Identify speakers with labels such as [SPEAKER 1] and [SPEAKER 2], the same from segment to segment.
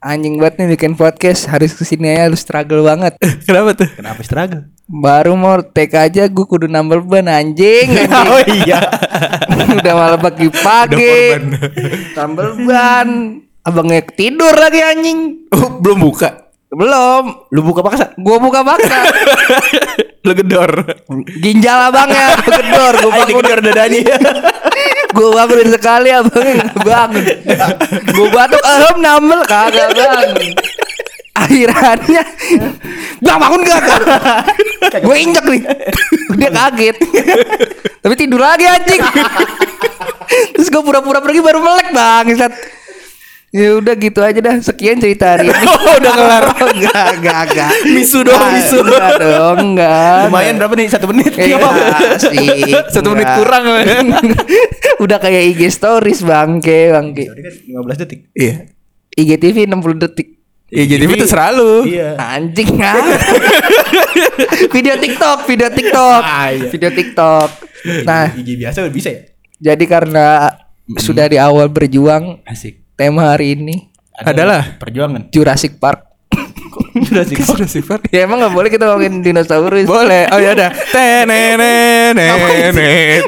[SPEAKER 1] Anjing banget nih bikin podcast Harus ke sini aja harus struggle banget
[SPEAKER 2] Kenapa tuh?
[SPEAKER 3] Kenapa struggle?
[SPEAKER 1] Baru mau take aja gue kudu nambal ban anjing, anjing.
[SPEAKER 3] oh iya.
[SPEAKER 1] Udah malam pagi-pagi Nambal ban Abangnya tidur lagi anjing
[SPEAKER 2] Oh, belum buka.
[SPEAKER 1] Belum.
[SPEAKER 3] Lu buka paksa?
[SPEAKER 1] Gue buka paksa.
[SPEAKER 2] Lu gedor.
[SPEAKER 1] Ginjal abangnya Gedor Gue
[SPEAKER 3] Ayo
[SPEAKER 1] bangun.
[SPEAKER 3] dikejar dadanya.
[SPEAKER 1] Gue bangunin sekali abangnya nggak bangun. Gue batuk Ehem nambel Kagak bangun Akhirannya. Bang bangun gak? Gue injek nih. Dia kaget. Tapi tidur lagi anjing. Terus gue pura-pura pergi baru melek bang Ya udah gitu aja dah Sekian cerita hari ini
[SPEAKER 2] Oh, udah kelar.
[SPEAKER 1] Enggak, enggak, enggak
[SPEAKER 2] Misu doang,
[SPEAKER 1] Enggak,
[SPEAKER 2] misu.
[SPEAKER 1] Enggak dong, enggak
[SPEAKER 3] Lumayan berapa nih? Satu menit?
[SPEAKER 1] Iya sih
[SPEAKER 2] Satu menit kurang.
[SPEAKER 1] Udah kayak IG stories bangke bangke
[SPEAKER 3] Tadi kan 15 detik.
[SPEAKER 2] Iya.
[SPEAKER 1] IGTV 60 detik
[SPEAKER 2] Iya, jadi itu selalu.
[SPEAKER 3] Iya.
[SPEAKER 1] Anjing ah. video TikTok, video TikTok.
[SPEAKER 3] Ah, iya.
[SPEAKER 1] Video TikTok. Nah,
[SPEAKER 3] IG biasa udah bisa ya?
[SPEAKER 1] jadi karena sudah di awal berjuang,
[SPEAKER 3] Asik.
[SPEAKER 1] Tema hari ini
[SPEAKER 2] Adalah.
[SPEAKER 3] perjuangan.
[SPEAKER 1] Jurassic Park.
[SPEAKER 3] Jurassic Park.
[SPEAKER 2] Jurassic Park.
[SPEAKER 1] ya emang gak boleh kita ngomongin dinosaurus.
[SPEAKER 2] Boleh. Oh ya udah. Tenenene,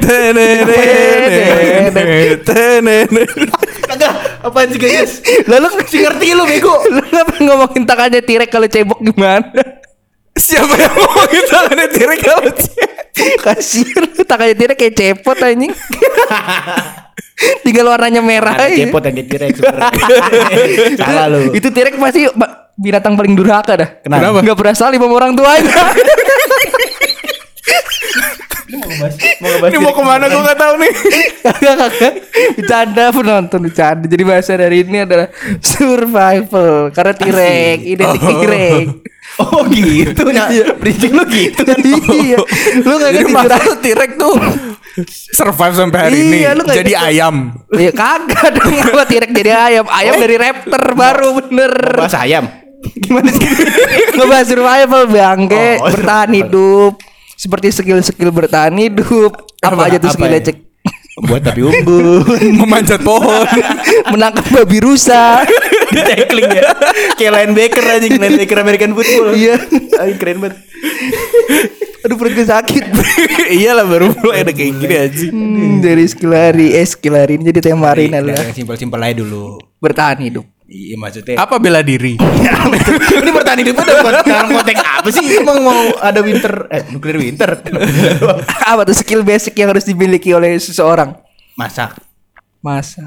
[SPEAKER 2] tenenene, tenenene.
[SPEAKER 3] Kagak, apaan sih guys?
[SPEAKER 1] Lalu
[SPEAKER 3] Si ngerti lu bego.
[SPEAKER 1] lu kenapa ngomongin tangannya tirek kalau cebok gimana?
[SPEAKER 2] Siapa yang mau kita ada tirek kalau
[SPEAKER 1] Kasian lu tangannya tirek kayak cepot anjing. Tinggal warnanya merah
[SPEAKER 3] Ada
[SPEAKER 1] aja.
[SPEAKER 3] cepot yang T-Rex. Salah lu.
[SPEAKER 1] Itu tirek pasti binatang paling durhaka dah.
[SPEAKER 3] Kenapa?
[SPEAKER 1] Gak pernah salim sama orang tuanya.
[SPEAKER 3] Mau ngebahas, mau ngebahas
[SPEAKER 2] Ini mau ke mana gue gak tahu nih.
[SPEAKER 1] Kagak kagak. Bercanda penonton bercanda. Jadi bahasa dari ini adalah survival. Karena tirek, identik tirek.
[SPEAKER 3] Oh gitu nah Prinsip lu gitu kan
[SPEAKER 1] iya. Lu gak
[SPEAKER 2] Jadi tirek tuh survive sampai hari ini.
[SPEAKER 1] Iya, lu nggak
[SPEAKER 2] Jadi
[SPEAKER 1] ikut.
[SPEAKER 2] ayam.
[SPEAKER 1] Ya kagak dong apa tirek jadi ayam. Ayam dari raptor baru bener.
[SPEAKER 3] Bahas ayam
[SPEAKER 1] Gimana sih? Ngebahas survival bangke,
[SPEAKER 3] Oh,
[SPEAKER 1] bertahan
[SPEAKER 3] survival.
[SPEAKER 1] hidup. Seperti skill-skill bertahan hidup. Apa,
[SPEAKER 3] Apa-
[SPEAKER 1] aja tuh skillnya
[SPEAKER 3] ya?
[SPEAKER 1] cek?
[SPEAKER 3] Buat tapi unggun
[SPEAKER 2] Memanjat pohon.
[SPEAKER 1] Menangkap babi rusa.
[SPEAKER 3] Di tackling ya Kayak linebacker aja Linebacker American football
[SPEAKER 1] Iya.
[SPEAKER 3] Ay, Keren banget
[SPEAKER 1] Aduh perut gue sakit.
[SPEAKER 2] Iyalah baru mulai ada kayak gini aja.
[SPEAKER 1] Hmm, dari skill hari, eh skill hari ini jadi tema hari ini adalah
[SPEAKER 3] yang simpel-simpel aja dulu
[SPEAKER 1] bertahan hidup.
[SPEAKER 3] Iya maksudnya
[SPEAKER 2] Apa bela diri?
[SPEAKER 3] Ini bertahan hidup udah buat dalam konteks apa sih Emang mau ada winter Eh nuklir winter
[SPEAKER 1] Apa tuh skill basic yang harus dimiliki oleh seseorang?
[SPEAKER 3] Masak
[SPEAKER 1] Masa.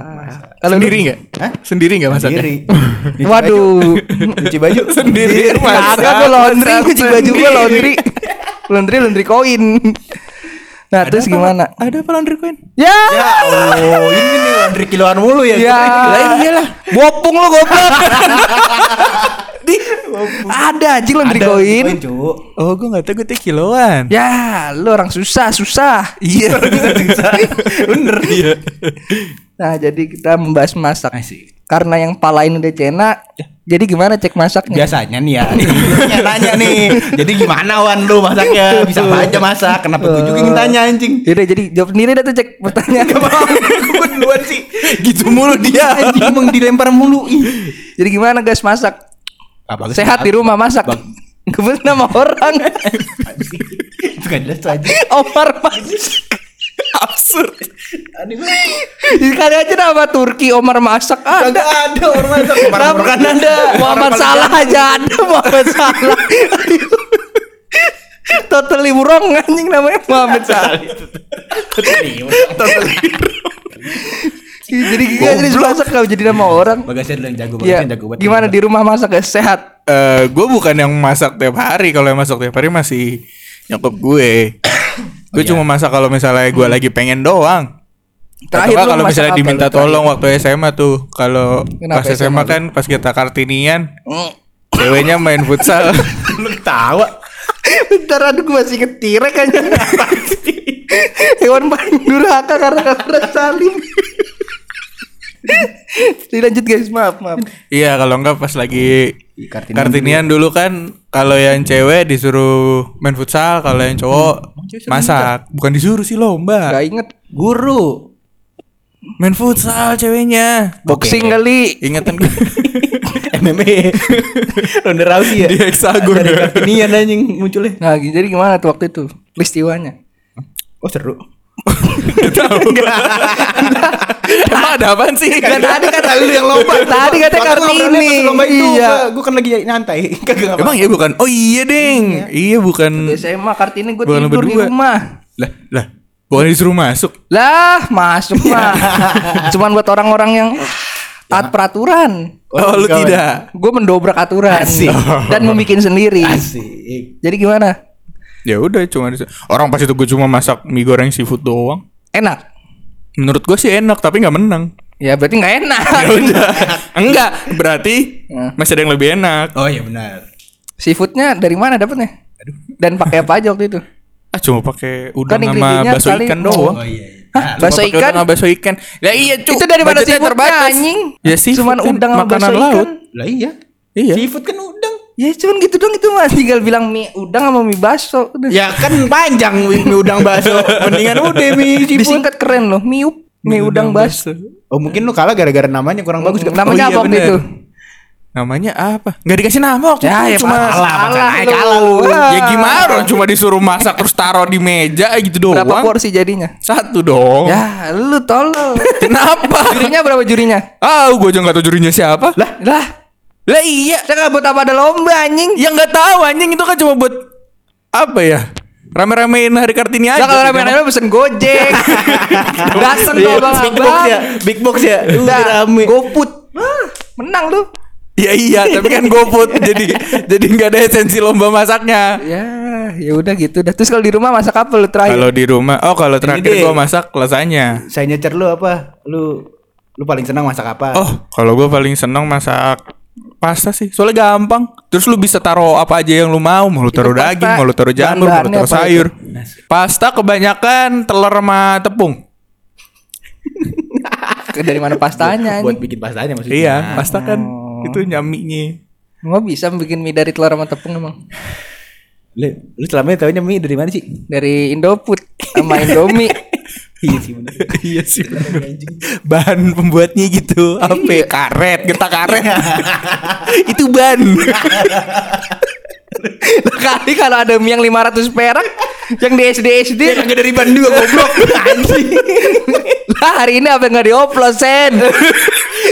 [SPEAKER 2] Kalau sendiri nggak?
[SPEAKER 3] Hah?
[SPEAKER 2] Sendiri nggak masaknya?
[SPEAKER 3] Sendiri
[SPEAKER 1] Waduh.
[SPEAKER 3] Nyuci baju
[SPEAKER 2] Sendiri masak.
[SPEAKER 1] Gue laundry,
[SPEAKER 2] masak
[SPEAKER 1] cuci baju gue laundry. laundry laundry koin. Nah, terus gimana?
[SPEAKER 2] Ada apa laundry coin?
[SPEAKER 1] Ya.
[SPEAKER 3] Ya Allah Ini nih laundry kiloan mulu ya
[SPEAKER 1] Ya.
[SPEAKER 3] Lain iyalah
[SPEAKER 1] Bopung lo goblok. Di ada anjing laundry
[SPEAKER 3] Ada
[SPEAKER 1] koin.
[SPEAKER 3] koin cu
[SPEAKER 2] Oh, gue nggak tahu gue teh kiloan.
[SPEAKER 1] Ya, lu orang susah, susah.
[SPEAKER 2] Iya.
[SPEAKER 3] Bener Iya
[SPEAKER 1] Nah, jadi kita membahas masak.
[SPEAKER 3] Asik
[SPEAKER 1] Karena yang palain udah cena, jadi gimana cek masaknya?
[SPEAKER 3] Biasanya nih ya Nanya nanya nih Jadi gimana Wan lu masaknya Bisa apa aja masak Kenapa gue juga ingin tanya anjing
[SPEAKER 1] Yaudah jadi jawab sendiri dah tuh cek pertanyaan.
[SPEAKER 3] Gue duluan sih
[SPEAKER 2] gitu mulu dia.
[SPEAKER 3] Anjing emang dilempar mulu Ih.
[SPEAKER 1] jadi gimana guys masak?
[SPEAKER 3] Apa
[SPEAKER 1] Sehat di rumah masak. Kebetulan nama orang.
[SPEAKER 3] Itu gak jelas anjing
[SPEAKER 1] Omar masak.
[SPEAKER 2] Absurd.
[SPEAKER 3] Banget
[SPEAKER 1] Kali aja nama Turki Omar masak ada.
[SPEAKER 3] Kagak ada orang masak Orang kan ada
[SPEAKER 1] Muhammad Salah aja ada Muhammad Salah. Totally wrong anjing namanya Muhammad Salah. Jadi gak jadi masak kalau jadi nama orang.
[SPEAKER 3] Bagasnya dulu yang jago
[SPEAKER 1] Ya,
[SPEAKER 3] Bagasnya jago banget
[SPEAKER 1] gimana di rumah masak guys sehat?
[SPEAKER 2] Eh, gue bukan yang masak tiap hari. Kalau yang masak tiap hari masih nyokap gue. Gue cuma masak kalau misalnya gue lagi pengen doang.
[SPEAKER 1] Terakhir
[SPEAKER 2] kalau misalnya
[SPEAKER 1] apa
[SPEAKER 2] diminta
[SPEAKER 1] terakhir?
[SPEAKER 2] tolong waktu SMA tuh. Kalau pas SMA,
[SPEAKER 1] SMA
[SPEAKER 2] kan pas kita kartinian,
[SPEAKER 1] Mm.
[SPEAKER 2] ceweknya main futsal.
[SPEAKER 3] Lu ketawa
[SPEAKER 1] Bentar aduh gue masih ketirek aja Hewan paling durhaka karena gak pernah salim Jadi lanjut guys maaf maaf
[SPEAKER 2] Iya kalau enggak pas lagi
[SPEAKER 3] Kartinian
[SPEAKER 2] kartinian dulu kan kalau yang cewek disuruh main futsal, kalau yang cowok masak. Bukan disuruh sih lomba.
[SPEAKER 1] Gak inget
[SPEAKER 3] Guru
[SPEAKER 2] Main futsal ceweknya.
[SPEAKER 1] Boxing kali
[SPEAKER 2] Ingatan gue.
[SPEAKER 3] meme Ronda Rousey ya
[SPEAKER 2] Di heksagon
[SPEAKER 3] Dari
[SPEAKER 2] ya.
[SPEAKER 3] Kartinian anjing munculnya
[SPEAKER 1] Nah, jadi gimana tuh waktu itu peristiwanya?
[SPEAKER 3] Oh seru
[SPEAKER 2] Emang ada apaan sih?
[SPEAKER 1] Kan tadi kata lu yang lomba. Tadi kata Kartini.
[SPEAKER 3] lomba itu
[SPEAKER 1] Iya.
[SPEAKER 3] Gue kan lagi nyantai Kagak
[SPEAKER 2] Emang iya bukan? Oh iya deng. Iya bukan.
[SPEAKER 1] Biasanya mah Kartini gue tidur di rumah.
[SPEAKER 2] Lah, lah. Bukan disuruh masuk.
[SPEAKER 1] Lah, masuk mah. Cuman buat orang-orang yang taat peraturan.
[SPEAKER 2] Oh, lu tidak.
[SPEAKER 1] Gue mendobrak aturan
[SPEAKER 3] Asik.
[SPEAKER 1] dan membuat sendiri.
[SPEAKER 3] Asik
[SPEAKER 1] Jadi gimana?
[SPEAKER 2] Ya udah cuma orang pas itu gue cuma masak mie goreng seafood doang.
[SPEAKER 1] Enak.
[SPEAKER 2] Menurut gue sih enak tapi nggak menang.
[SPEAKER 1] Ya berarti nggak enak.
[SPEAKER 2] Ya udah. Enggak, berarti
[SPEAKER 1] Ya.
[SPEAKER 2] masih ada yang lebih enak.
[SPEAKER 3] Oh iya benar
[SPEAKER 1] Seafoodnya dari mana dapetnya? Dan pakai apa aja waktu itu?
[SPEAKER 2] Ah cuma pakai udang
[SPEAKER 1] Kan
[SPEAKER 2] sama
[SPEAKER 1] ingredientnya
[SPEAKER 2] bakso
[SPEAKER 1] kali-
[SPEAKER 2] ikan doang.
[SPEAKER 3] Oh iya iya.
[SPEAKER 1] Hah, bakso
[SPEAKER 2] pakai
[SPEAKER 1] ikan?
[SPEAKER 2] udang sama bakso ikan. Ya iya, Cuk.
[SPEAKER 1] Itu dari mana
[SPEAKER 2] Budgetnya
[SPEAKER 1] seafoodnya anjing?
[SPEAKER 2] Ya sih.
[SPEAKER 1] Cuman udang sama
[SPEAKER 2] makanan
[SPEAKER 1] bakso
[SPEAKER 2] laut.
[SPEAKER 1] ikan.
[SPEAKER 3] Lah iya
[SPEAKER 2] Iya.
[SPEAKER 3] Seafood kan udang
[SPEAKER 1] Ya cuman gitu dong itu mah tinggal bilang mie udang sama mie bakso. Udah.
[SPEAKER 3] Ya kan panjang mie mie udang bakso Mendingan udah mie seafood
[SPEAKER 1] Disingkat keren loh, mie up, mie udang bakso.
[SPEAKER 3] Oh mungkin lu kalah gara-gara namanya kurang bagus
[SPEAKER 1] Namanya
[SPEAKER 2] Oh, iya,
[SPEAKER 1] apa waktu itu?
[SPEAKER 2] Namanya apa? Nggak dikasih nama waktu
[SPEAKER 1] Ya,
[SPEAKER 2] itu.
[SPEAKER 1] ya
[SPEAKER 2] cuma
[SPEAKER 3] kalah,
[SPEAKER 1] lu.
[SPEAKER 3] kalah lu.
[SPEAKER 2] Ya gimana orang cuma disuruh masak terus taruh di meja gitu doang.
[SPEAKER 1] Berapa porsi jadinya?
[SPEAKER 2] Satu dong.
[SPEAKER 1] Ya, lu tolol.
[SPEAKER 2] Kenapa?
[SPEAKER 1] jurinya berapa jurinya?
[SPEAKER 2] Ah, gue aja nggak tahu jurinya siapa. Lah,
[SPEAKER 1] Lah,
[SPEAKER 2] lah iya.
[SPEAKER 1] saya buat apa ada lomba anjing.
[SPEAKER 2] Ya nggak tahu anjing itu kan cuma buat apa ya? Rame-ramein hari Kartini aja.
[SPEAKER 1] Lah kalau
[SPEAKER 2] gitu.
[SPEAKER 1] rame-rame pesen Gojek. Tuh
[SPEAKER 3] Iya,
[SPEAKER 1] abang
[SPEAKER 3] Big box ya. Big box ya Udah rame
[SPEAKER 1] GoFood. Menang lu.
[SPEAKER 2] Ya iya, tapi kan GoFood jadi jadi nggak ada esensi lomba masaknya.
[SPEAKER 1] Ya, ya udah gitu. Dah terus kalau di rumah masak apa lu terakhir?
[SPEAKER 2] Kalau di rumah, oh kalau terakhir gua masak lasanya.
[SPEAKER 3] Saya nyecer lu apa Lu Lu paling senang masak apa
[SPEAKER 2] Oh, kalau gua paling seneng masak pasta sih. Soalnya gampang. Terus lu bisa taruh apa aja yang lu mau. Mau lu taruh
[SPEAKER 1] pasta,
[SPEAKER 2] daging, mau lu taruh jamur, mau lu taruh sayur. Pasta kebanyakan telur sama tepung.
[SPEAKER 1] Dari mana pastanya
[SPEAKER 3] Buat
[SPEAKER 1] anjing?
[SPEAKER 3] bikin pastanya maksudnya
[SPEAKER 2] Iya, pasta kan
[SPEAKER 1] Oh.
[SPEAKER 2] itu nyaminya.
[SPEAKER 1] Nggak bisa bikin mie dari telur sama tepung emang.
[SPEAKER 3] Lu, lu selama ini taunya mie dari mana sih
[SPEAKER 1] Dari Indofood sama Indomie.
[SPEAKER 3] Iya sih bener.
[SPEAKER 2] Iya sih. Bahan pembuatnya gitu. Apa? ya? Karet, getah karet. itu ban.
[SPEAKER 1] Kali kalau ada mie yang 500 perak yang di SD SD
[SPEAKER 3] Ya kagak dari ban juga goblok.
[SPEAKER 1] Lah hari ini apa nggak dioplos sen?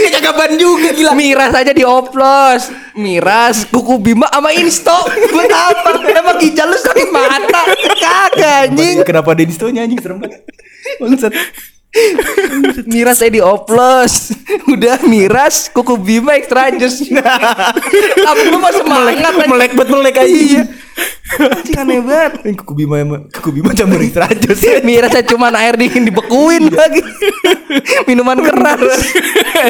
[SPEAKER 3] Ya kagak ban juga gila.
[SPEAKER 1] Miras aja dioplos. Miras kuku bima sama insto. Buat apa? Emang ginjal lu sakit mata? Kagak anjing.
[SPEAKER 3] Kenapa ada instonya anjing? Serem banget Bangsat
[SPEAKER 1] miras saya dioplos udah miras. Kuku bima extra jus apa lu mah semangat anjing.
[SPEAKER 3] Melek buat melek aja
[SPEAKER 1] iya. Anjing aneh banget.
[SPEAKER 3] Kuku bima emang Kuku bima campur extra jus
[SPEAKER 1] mirasnya cuma air dingin dibekuin lagi. Minuman keras.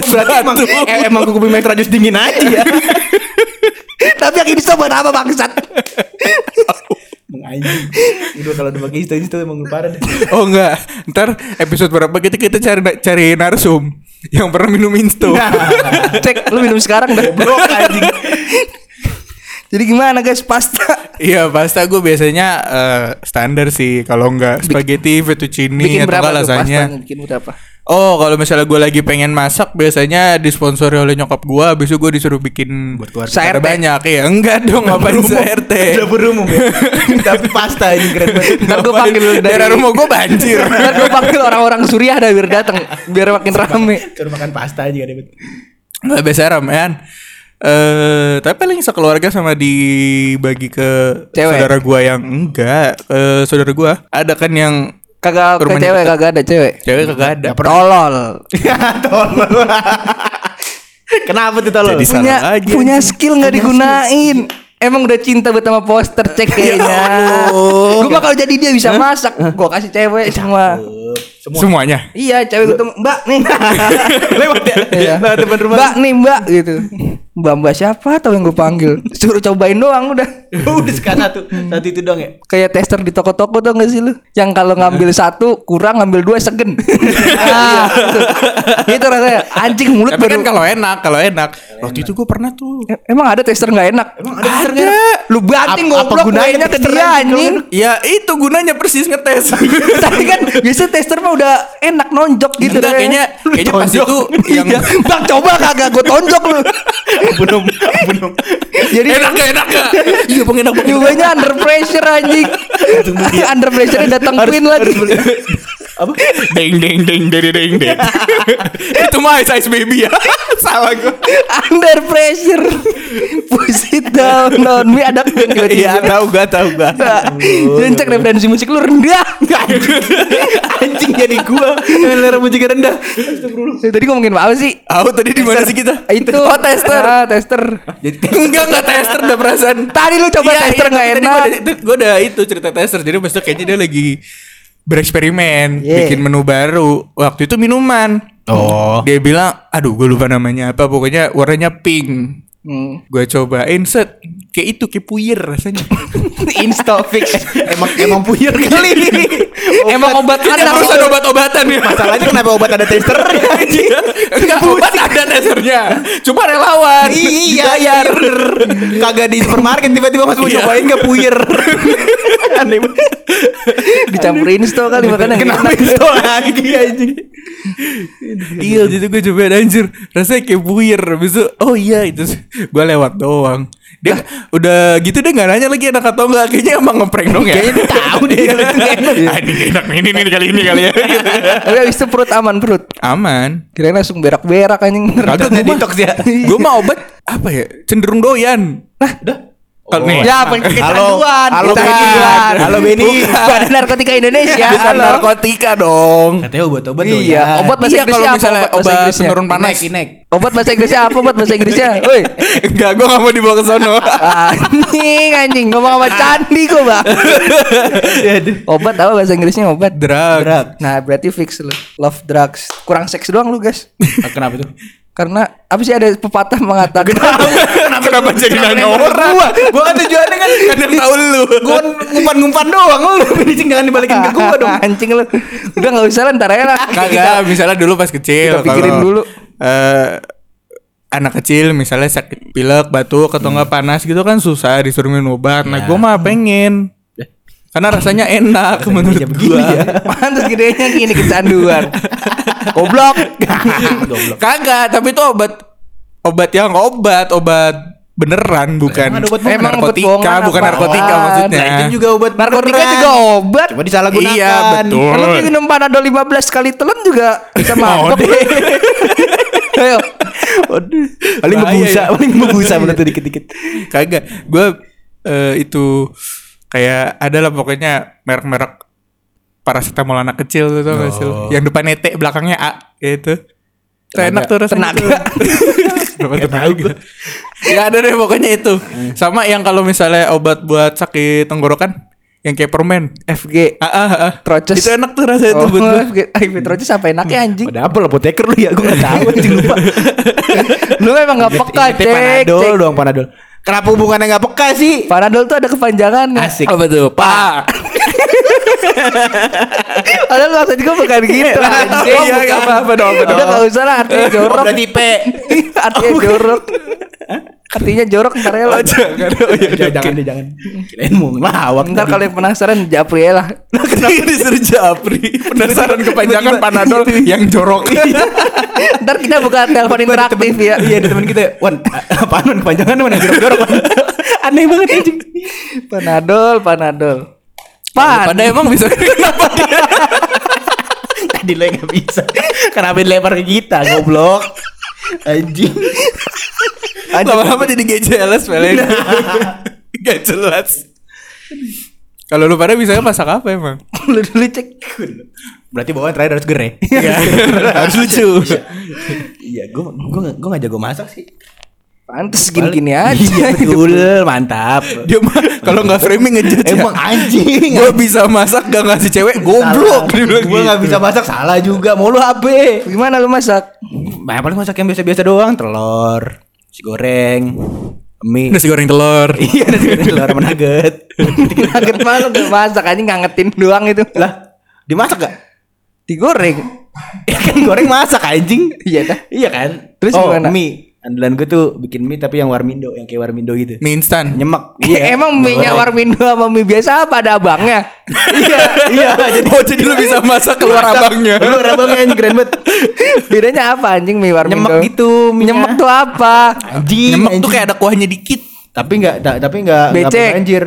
[SPEAKER 3] Berarti emang, eh, emang kuku bima extra jus dingin aja. Ya
[SPEAKER 1] tapi yang ini buat apa bangsat
[SPEAKER 3] anjing. Udah kalau udah pakai insto insto emang parah deh.
[SPEAKER 2] Oh enggak, ntar episode berapa kita kita cari cari narsum yang pernah minum insto.
[SPEAKER 1] cek lu minum sekarang dah.
[SPEAKER 3] Bro anjing
[SPEAKER 1] jadi gimana guys? Pasta.
[SPEAKER 2] Iya pasta gue biasanya eh, standar sih. Kalau enggak spaghetti fettuccine
[SPEAKER 1] bikin
[SPEAKER 2] atau
[SPEAKER 1] berapa
[SPEAKER 2] enggak lasagna.
[SPEAKER 1] bikin berapa?
[SPEAKER 2] Oh kalau misalnya gue lagi pengen masak biasanya disponsori oleh nyokap gue, habis itu gue disuruh bikin
[SPEAKER 3] Buat keluarga.
[SPEAKER 2] Banyak. Ya enggak dong. Ngapain se RT.
[SPEAKER 3] Dapur umum ya? Tapi pasta ini keren banget.
[SPEAKER 1] Ntar gue panggil dari
[SPEAKER 2] daerah rumah gue banjir.
[SPEAKER 1] Ntar gue panggil orang-orang Suriah dah biar datang biar makin rame.
[SPEAKER 3] Suruh makan pasta aja kan
[SPEAKER 2] Nggak biasa ramean. Eh, tapi paling sekeluarga sama dibagi ke
[SPEAKER 1] Cewek.
[SPEAKER 2] saudara gua yang enggak, ke saudara gua. Ada kan yang
[SPEAKER 1] kagak ke
[SPEAKER 2] Rumahnya
[SPEAKER 1] cewek
[SPEAKER 2] dekat.
[SPEAKER 1] kagak ada cewek
[SPEAKER 2] cewek kagak ada.
[SPEAKER 1] tolol
[SPEAKER 3] Tolol Kenapa tuh tolol?
[SPEAKER 2] Jadi
[SPEAKER 1] punya
[SPEAKER 2] Salah lagi,
[SPEAKER 1] punya skill nggak digunain Emang udah cinta buat sama poster cek kayaknya. Gue mah kalau jadi dia bisa masak, gue kasih cewek semua.
[SPEAKER 3] Semua
[SPEAKER 2] Semuanya.
[SPEAKER 1] Iya, cewek ketemu Mbak nih.
[SPEAKER 3] lewat ya
[SPEAKER 1] Iya.
[SPEAKER 3] Lewat depan rumah
[SPEAKER 1] Mbak nih Mbak gitu. Mbak Mbak siapa tau yang gue panggil? Suruh cobain doang udah.
[SPEAKER 3] Udah sekarang satu Satu itu dong ya
[SPEAKER 1] Kayak tester di toko-toko tuh gak sih lu? Yang kalau ngambil satu kurang ngambil dua segen. ah, itu. itu rasanya anjing mulut
[SPEAKER 2] Tapi
[SPEAKER 1] baru.
[SPEAKER 2] kan kalau enak, kalau enak. Waktu itu gue pernah tuh.
[SPEAKER 1] E- Emang ada tester nggak enak?
[SPEAKER 3] Emang ada tester
[SPEAKER 2] Ada.
[SPEAKER 1] Lu Lu banting
[SPEAKER 3] Ap- apa
[SPEAKER 1] goblok
[SPEAKER 3] gunanya
[SPEAKER 1] kuenya ke dia
[SPEAKER 3] anjing,
[SPEAKER 1] anjing.
[SPEAKER 2] Ya itu gunanya persis ngetes.
[SPEAKER 1] Tapi kan biasa tester mah udah enak nonjok gitu
[SPEAKER 2] Enggak,
[SPEAKER 1] deh.
[SPEAKER 2] kayaknya kayaknya pas itu yang
[SPEAKER 1] Iya. Bang coba kagak gue tonjok lu.
[SPEAKER 3] belum belum
[SPEAKER 1] Jadi
[SPEAKER 2] enak gak enak gak? Iya bang enak banget.
[SPEAKER 1] Nyobanya under pressure anjing. under pressure datang Queen lagi.
[SPEAKER 3] Apa
[SPEAKER 2] Deng deng deng deng deng deng. itu mah Ice Ice Baby ya. Salah gue.
[SPEAKER 1] under pressure. Push it down on me ada
[SPEAKER 3] iya tahu gak tahu gak
[SPEAKER 1] Dan cek referensi musik lu rendah.
[SPEAKER 3] anjing jadi gua selera musik rendah
[SPEAKER 1] Tadi ngomongin apa sih?
[SPEAKER 2] Tahu tadi di mana sih kita?
[SPEAKER 1] Itu
[SPEAKER 2] Oh tester.
[SPEAKER 1] Ah, tester.
[SPEAKER 3] jadi
[SPEAKER 2] Enggak enggak tester udah perasaan.
[SPEAKER 1] Tadi lu coba
[SPEAKER 2] Iya,
[SPEAKER 1] tester
[SPEAKER 2] iya,
[SPEAKER 1] nggak
[SPEAKER 2] tapi tadi
[SPEAKER 1] enak.
[SPEAKER 2] Gua udah, itu, gua udah itu cerita tester. Jadi maksudnya kayaknya dia lagi bereksperimen,
[SPEAKER 1] Yeah.
[SPEAKER 2] bikin menu baru. Waktu itu minuman.
[SPEAKER 3] oh
[SPEAKER 2] Dia bilang, aduh gue lupa namanya apa. Pokoknya warnanya pink.
[SPEAKER 1] Hmm.
[SPEAKER 2] Gue cobain set kayak itu kayak puyer rasanya.
[SPEAKER 1] Instafix.
[SPEAKER 3] emang emang puyer kali
[SPEAKER 1] Emang obat
[SPEAKER 2] Kan harus ada obat-obatan ya.
[SPEAKER 3] masalahnya kenapa obat ada tester
[SPEAKER 2] Enggak obat ada testernya. Cuma relawan.
[SPEAKER 3] iya. Iya kagak di supermarket tiba-tiba mas mau
[SPEAKER 2] Iya.
[SPEAKER 3] cobain gak puyer. Aneh banget.
[SPEAKER 1] Dicampurin sto kali makanya nggak
[SPEAKER 3] kenapa itu lagi anjing?
[SPEAKER 2] Iya jadi gue cobain anjir. Rasanya kayak Habis itu Oh iya itu. Gue lewat doang. Dia udah gitu dia gak nanya lagi enak atau enggak Kayaknya emang ngeprank dong ya.
[SPEAKER 3] Kayaknya dia tahu deh kalau itu nggak enak.
[SPEAKER 2] Ah, Ini nggak enak ini, ini kali ini kali ya.
[SPEAKER 1] Tapi abis itu perut aman perut.
[SPEAKER 2] Aman.
[SPEAKER 1] Kirain langsung berak-berak anjing.
[SPEAKER 2] Kagak gue
[SPEAKER 3] detox ya.
[SPEAKER 2] Gue mah obat Apa ya Cenderung doyan.
[SPEAKER 3] Udah
[SPEAKER 2] Kalau nih
[SPEAKER 1] Ya, apa
[SPEAKER 3] Halo,
[SPEAKER 1] kecanduan.
[SPEAKER 3] halo. Benny. Halo Benny.
[SPEAKER 2] Bukan.
[SPEAKER 1] Badan Narkotika Indonesia.
[SPEAKER 2] Bukan
[SPEAKER 1] Halo.
[SPEAKER 2] narkotika dong
[SPEAKER 3] katanya obat-obat tuh
[SPEAKER 1] Iya, obat bahasa
[SPEAKER 2] Iya
[SPEAKER 1] Inggrisnya
[SPEAKER 2] kalau
[SPEAKER 1] apa?
[SPEAKER 2] misalnya
[SPEAKER 1] Obat bahasa
[SPEAKER 2] obat
[SPEAKER 1] Inggrisnya?
[SPEAKER 2] penurun panas
[SPEAKER 3] Inek, inek.
[SPEAKER 1] Obat bahasa Inggrisnya apa? Obat bahasa Inggrisnya. Woi.
[SPEAKER 2] Enggak gue gak mau dibawa ke sono
[SPEAKER 1] Anjing anjing ngomong sama candi kok, Bang. obat apa bahasa Inggrisnya obat?
[SPEAKER 2] Drug
[SPEAKER 3] Drug.
[SPEAKER 1] Nah, berarti fix lu. Love drugs. Kurang seks doang lu, guys.
[SPEAKER 3] Kenapa tuh?
[SPEAKER 1] Karena apa sih ada pepatah mengatakan
[SPEAKER 2] Kenapa jadi nanya orang
[SPEAKER 3] Gua, gua kan tujuannya kan
[SPEAKER 2] Kadang tahu lu
[SPEAKER 3] gua ngumpan-ngumpan doang lu finishing jangan dibalikin ke gua dong.
[SPEAKER 1] Anjing lu. Udah enggak usah lah ntar aja lah.
[SPEAKER 2] Kagak, misalnya dulu pas kecil
[SPEAKER 1] Kita pikirin dulu.
[SPEAKER 2] eh, anak kecil misalnya sakit pilek, batuk atau enggak panas gitu kan susah disuruh minum obat. Nah,
[SPEAKER 3] Ya.
[SPEAKER 2] gua mah pengen. Karena rasanya enak menurut
[SPEAKER 3] ya begini
[SPEAKER 2] gua.
[SPEAKER 3] ya.
[SPEAKER 1] Pantas gedenya gini kecanduan. Goblok.
[SPEAKER 3] Goblok.
[SPEAKER 2] Kagak, tapi itu obat obat yang obat, obat beneran bukan
[SPEAKER 3] Emang obat?
[SPEAKER 1] Emang obat
[SPEAKER 2] narkotika,
[SPEAKER 1] bohongan
[SPEAKER 2] bukan narkotika maksudnya.
[SPEAKER 3] Nah, itu juga obat
[SPEAKER 1] Narkotika
[SPEAKER 3] beneran.
[SPEAKER 1] juga obat.
[SPEAKER 3] Coba disalahgunakan.
[SPEAKER 2] Iya, betul.
[SPEAKER 1] Kalau minum panadol 15 kali telan juga bisa mabok. Ayo.
[SPEAKER 3] Waduh. Paling ngebusa,
[SPEAKER 2] ya.
[SPEAKER 3] paling ngebusa bener tuh dikit-dikit.
[SPEAKER 2] Kagak, gue itu kayak ada lah pokoknya merek-merek paracetamol anak kecil tuh tau gak?
[SPEAKER 3] Oh.
[SPEAKER 2] Yang depannya T, belakangnya A gitu. Itu
[SPEAKER 3] Tenaga.
[SPEAKER 2] enak tuh rasanya.
[SPEAKER 1] Tenaga.
[SPEAKER 2] Tenaga? ya ada deh pokoknya itu. Sama yang kalau misalnya obat buat sakit tenggorokan yang kayak permen.
[SPEAKER 1] FG.
[SPEAKER 2] Ah, ah, ah.
[SPEAKER 1] Troches.
[SPEAKER 2] Itu enak tuh rasanya
[SPEAKER 1] Oh,
[SPEAKER 2] buat gua.
[SPEAKER 1] FG. IV Troches apa enaknya anjing?
[SPEAKER 3] Ada apa apoteker lu ya? Gua enggak tahu anjing lupa.
[SPEAKER 1] Lu memang gak peka, cek.
[SPEAKER 3] Panadol
[SPEAKER 1] cek.
[SPEAKER 3] doang Panadol. Kenapa hubungannya enggak peka sih?
[SPEAKER 1] Panadol tuh ada kepanjangannya.
[SPEAKER 3] Asik.
[SPEAKER 2] Apa tuh? Pak.
[SPEAKER 1] Padahal maksud gue bukan gitu. anjing.
[SPEAKER 2] Iya, iya, apa-apa dong,
[SPEAKER 1] Udah gak usah lah artinya
[SPEAKER 3] Oh,
[SPEAKER 1] jorok.
[SPEAKER 3] berarti P.
[SPEAKER 1] artinya jorok. Artinya jorok ntar ya lah.
[SPEAKER 2] Oh, jangan. Oh, iya,
[SPEAKER 3] Jangan, jangan deh, jangan. Kirain mau ngelawak.
[SPEAKER 1] Ntar kalau yang penasaran japri ya lah.
[SPEAKER 2] Kenapa disuruh Japri? Penasaran kepanjangan Panadol yang jorok.
[SPEAKER 1] Ntar kita buka telepon interaktif ya.
[SPEAKER 3] Iya, ada teman kita. Wan, apaan? Kepanjangan mana jorok-jorok? Aneh banget anjing.
[SPEAKER 1] Panadol, Panadol. Pan.
[SPEAKER 2] Pada emang bisa kenapa dia?
[SPEAKER 3] Tadi lo yang gak bisa. Kenapa dilempar ke kita? Goblok. Anjing.
[SPEAKER 2] Lama-lama jadi gak jelas Peleng Gak jelas Kalau lu pada bisa masak apa emang?
[SPEAKER 1] Lu dulu cek.
[SPEAKER 3] Berarti bawaan terakhir harus gere.
[SPEAKER 2] Iya, harus lucu.
[SPEAKER 3] Iya, gue gue gue gak jago masak sih.
[SPEAKER 1] Pantes gini-gini
[SPEAKER 3] Iya
[SPEAKER 1] aja.
[SPEAKER 3] betul, mantap.
[SPEAKER 2] Dia mah kalau nggak framing ngejudge
[SPEAKER 3] Emang anjing.
[SPEAKER 2] Gue bisa masak gak ngasih cewek goblok
[SPEAKER 3] Gue gak
[SPEAKER 2] gitu.
[SPEAKER 3] bisa masak salah juga. Mau lu HP.
[SPEAKER 1] Gimana lu masak?
[SPEAKER 3] Nah, paling masak yang biasa-biasa doang, telur, nasi goreng, mie.
[SPEAKER 2] Nasi goreng telur
[SPEAKER 3] Iya, nasi goreng telur sama nugget.
[SPEAKER 1] Nugget malu gak masak aja ngangetin doang itu.
[SPEAKER 3] lah, dimasak gak?
[SPEAKER 1] Digoreng.
[SPEAKER 3] Ya kan goreng masak anjing.
[SPEAKER 1] Iya dah.
[SPEAKER 3] Iya kan?
[SPEAKER 1] Terus
[SPEAKER 3] oh,
[SPEAKER 1] gimana?
[SPEAKER 3] mie. Andalan gue tuh bikin mie tapi yang warmindo, yang kayak warmindo gitu.
[SPEAKER 2] Mie instan.
[SPEAKER 3] Nyemek.
[SPEAKER 1] Emang mie nya Warmindo sama mie biasa apa ada abangnya?
[SPEAKER 3] iya, iya. Jadi
[SPEAKER 2] Oh jadi lu bisa masak keluar abangnya.
[SPEAKER 3] Lu abangnya anjing keren banget.
[SPEAKER 1] Bedanya apa anjing mie Warmindo?
[SPEAKER 3] Nyemek gitu, mie-nya.
[SPEAKER 1] Nyemek tuh apa?
[SPEAKER 3] Anjing.
[SPEAKER 2] Nyemek tuh kayak ada kuahnya dikit.
[SPEAKER 3] tapi enggak tapi enggak
[SPEAKER 1] Becek.
[SPEAKER 3] anjir.